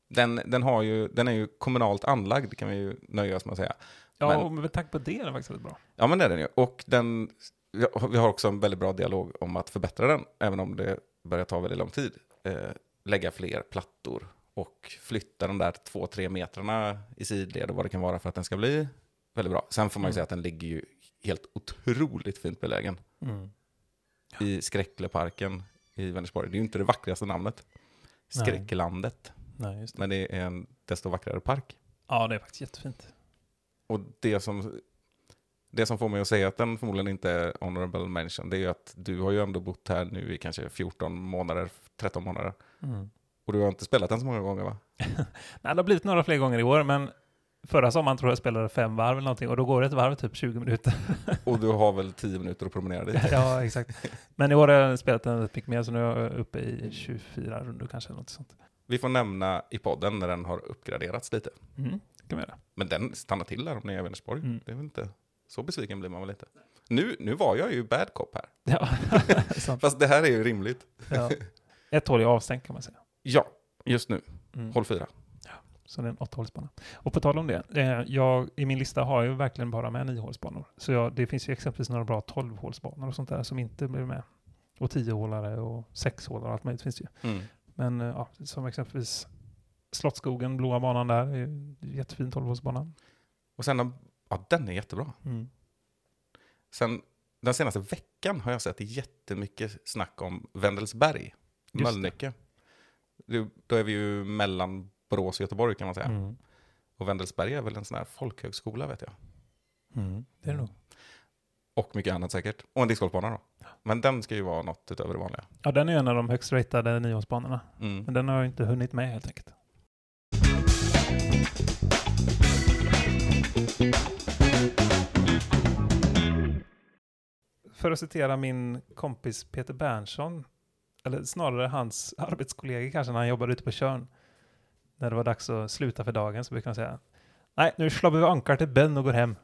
Den, den, har ju, den är ju kommunalt anlagd kan vi ju nöja oss med att säga. Ja, Men- och med tanke på det är den faktiskt väldigt bra. Ja, men det är den ju. Och den, vi har också en väldigt bra dialog om att förbättra den, även om det börjar ta väldigt lång tid. Eh, lägga fler plattor och flytta de där två, tre metrarna i sidled och vad det kan vara för att den ska bli väldigt bra. Sen får man ju Mm. säga att den ligger ju helt otroligt fint belägen Mm. i Skräckleparken i Vänersborg. Det är ju inte det vackraste namnet, Nej. Skräcklandet, Nej, just det. men det är en desto vackrare park. Ja, det är faktiskt jättefint. Och det som, det som får mig att säga att den förmodligen inte är honorable mention, det är ju att du har ju ändå bott här nu i kanske 14 månader, 13 månader. Mm. Och du har inte spelat den så många gånger va? Nej, det har blivit några fler gånger i år, men förra sommaren tror jag spelade fem varv eller någonting och då går det ett varv typ 20 minuter. Och du har väl 10 minuter att promenera dit? ja, exakt. Men i år har jag spelat den rätt mycket mer, så nu är jag uppe i 24 rundor kanske. Något sånt. Vi får nämna i podden när den har uppgraderats lite. Mm, det kan vi göra. Men den stannar till där om ni är i Vänersborg. Mm. Det är väl inte, så besviken blir man väl inte. Nu, nu var jag ju bad cop här. Ja. Fast det här är ju rimligt. Ja. Ett hål är avstängt kan man säga. Ja, just nu. Mm. Håll fyra. Så det är en åttahålsbana. Och på tal om det, eh, jag, i min lista har jag ju verkligen bara med niohålsbanor. Så jag, det finns ju exempelvis några bra tolvhålsbanor och sånt där som inte blir med. Och tiohålare och sexhålare och allt möjligt finns det ju. Mm. Men eh, ja, som exempelvis Slottsskogen, blåa banan där, är jättefin tolvhålsbana. Och sen, ja den är jättebra. Mm. Sen den senaste veckan har jag sett jättemycket snack om Wendelsberg, det. Mölnlycke. Det- Då är vi ju mellan Borås och Göteborg kan man säga. Mm. Och Wendelsberg är väl en sån här folkhögskola vet jag. Mm. Det är det nog. Och mycket annat säkert. Och en discgolfbana då. Men den ska ju vara något utöver det vanliga. Ja, den är ju en av de högst ratade niohålsbanorna. Mm. Men den har jag inte hunnit med helt enkelt. För att citera min kompis Peter Berntsson, eller snarare hans arbetskollega kanske när han jobbade ute på Tjörn. När det var dags att sluta för dagen så brukar han säga Nej, nu slår vi ankar till Ben och går hem.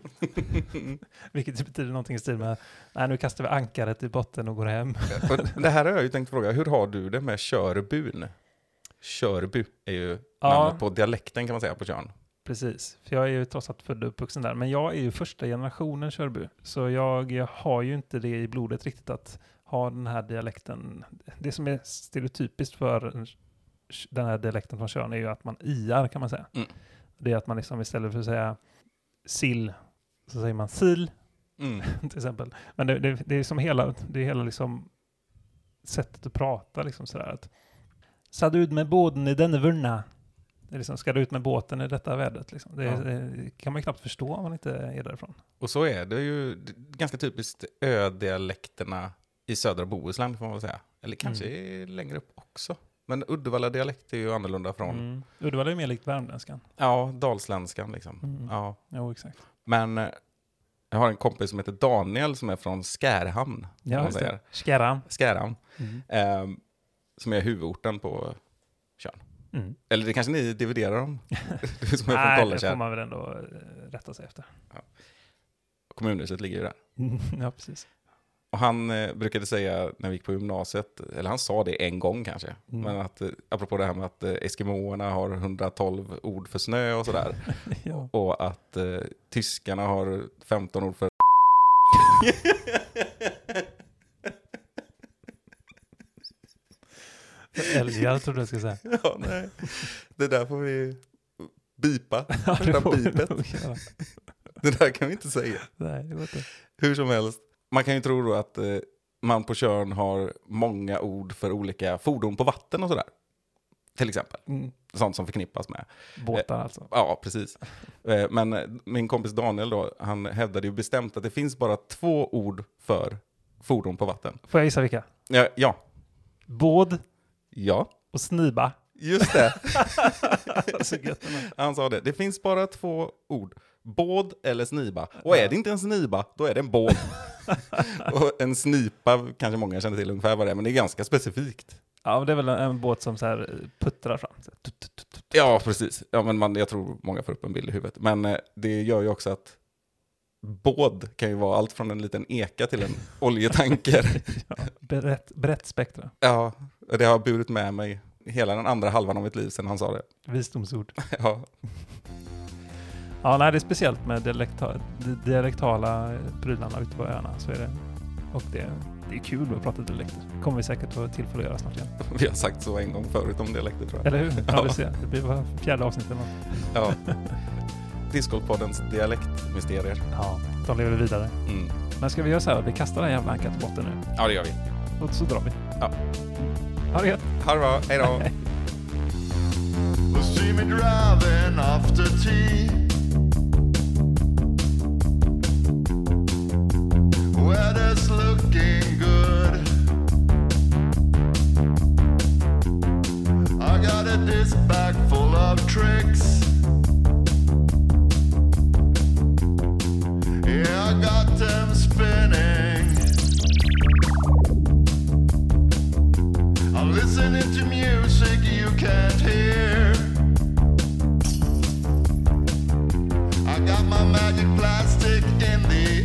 Vilket betyder någonting i stil med, nej nu kastar vi ankaret i botten och går hem. Och det här har jag ju tänkt fråga, hur har du det med Körbun? Körbu är ju Ja. namnet på dialekten kan man säga på Tjörn. Precis, för jag är ju trots allt född och uppvuxen där. Men jag är ju första generationen Körby. Så jag, jag har ju inte det i blodet riktigt att ha den här dialekten. Det som är stereotypiskt för den här dialekten från Tjörn är ju att man iar kan man säga. Mm. Det är att man liksom istället för att säga sill så säger man sil Mm. till exempel. Men det, det, det är som hela, det är hela liksom sättet att prata liksom sådär att Sa du ut med båten i denna vurna? Liksom, ska du ut med båten i detta vädret? Liksom. Det, Ja. det kan man ju knappt förstå om man inte är därifrån. Och så är det ju ganska typiskt ödialekterna i södra Bohuslän får man väl säga. Eller kanske längre upp också. Men Uddevalla-dialekt är ju annorlunda från, Mm. Uddevalla är mer likt värmländskan. ja, dalsländskan liksom. Mm. Ja. Jo, exakt. Men eh, jag har en kompis som heter Daniel som är från Skärhamn. Ja, man säger. det. Skärran. Skärhamn. Mm. ehm, som är huvudorten på. Mm. Eller det kanske ni dividerar om? Nej, det får man väl ändå eh, rätta sig efter. Kommunhuset ligger ju där. ja, precis. Och han eh, brukade säga när vi gick på gymnasiet, eller han sa det en gång kanske, Mm. men att eh, apropå det här med att eh, Eskimoerna har 112 ord för snö och sådär, ja. och att eh, tyskarna har 15 ord för Älgar trodde jag skulle säga. ja, nej. Det där får vi bipa, Ja, det får bipet. Det där kan vi inte säga. Nej, det går inte. Hur som helst, man kan ju tro då att eh, man på Tjörn har många ord för olika fordon på vatten och sådär. Till exempel, Mm. sånt som förknippas med Båtar alltså. Ja, precis. Eh, Men eh, min kompis Daniel då, han hävdade ju bestämt att det finns bara två ord för fordon på vatten. Får jag gissa vilka? Ja, ja, Båd ja och sniba. just det. Han sa det. Det finns bara två ord. Båd eller sniba. Och är det inte en sniba, då är det en båd. och en snipa kanske många känner till ungefär vad det är, men det är ganska specifikt. Ja, men det är väl en båt som så här eh, puttrar fram. Tut, tut, tut. Ja, precis. Ja, men man, jag tror många får upp en bild i huvudet. Men eh, det gör ju också att båd kan ju vara allt från en liten eka till en oljetanker. Ja, brett, brett spektra. Ja, det har burit med mig hela den andra halvan av mitt liv sedan han sa det. Visdomsord. Ja, Ja, nej, det är speciellt med dialekta, dialektala prylarna ute på öarna. Så är det. Och det, det är kul att prata dialekter. kommer vi säkert få tillfälle att göra snart igen. vi har sagt så en gång förut om dialekter tror jag. Eller hur? Ja, Ja. du ser. Det blir bara fjärde avsnittet. Ja. Discgolfpoddens dialektmysterier. Ja, de lever vidare. Mm. Men ska vi göra så här? Vi kastar den jävla ankan till botten nu. Ja, det gör vi. Och så drar vi. Ja. Ha det gött. Ha det bra, hej då. Will see me driving after tea. Weather's looking good. I got a disc bag full of tricks. Yeah, I got them spinning. Listening to music you can't hear. I got my magic plastic in the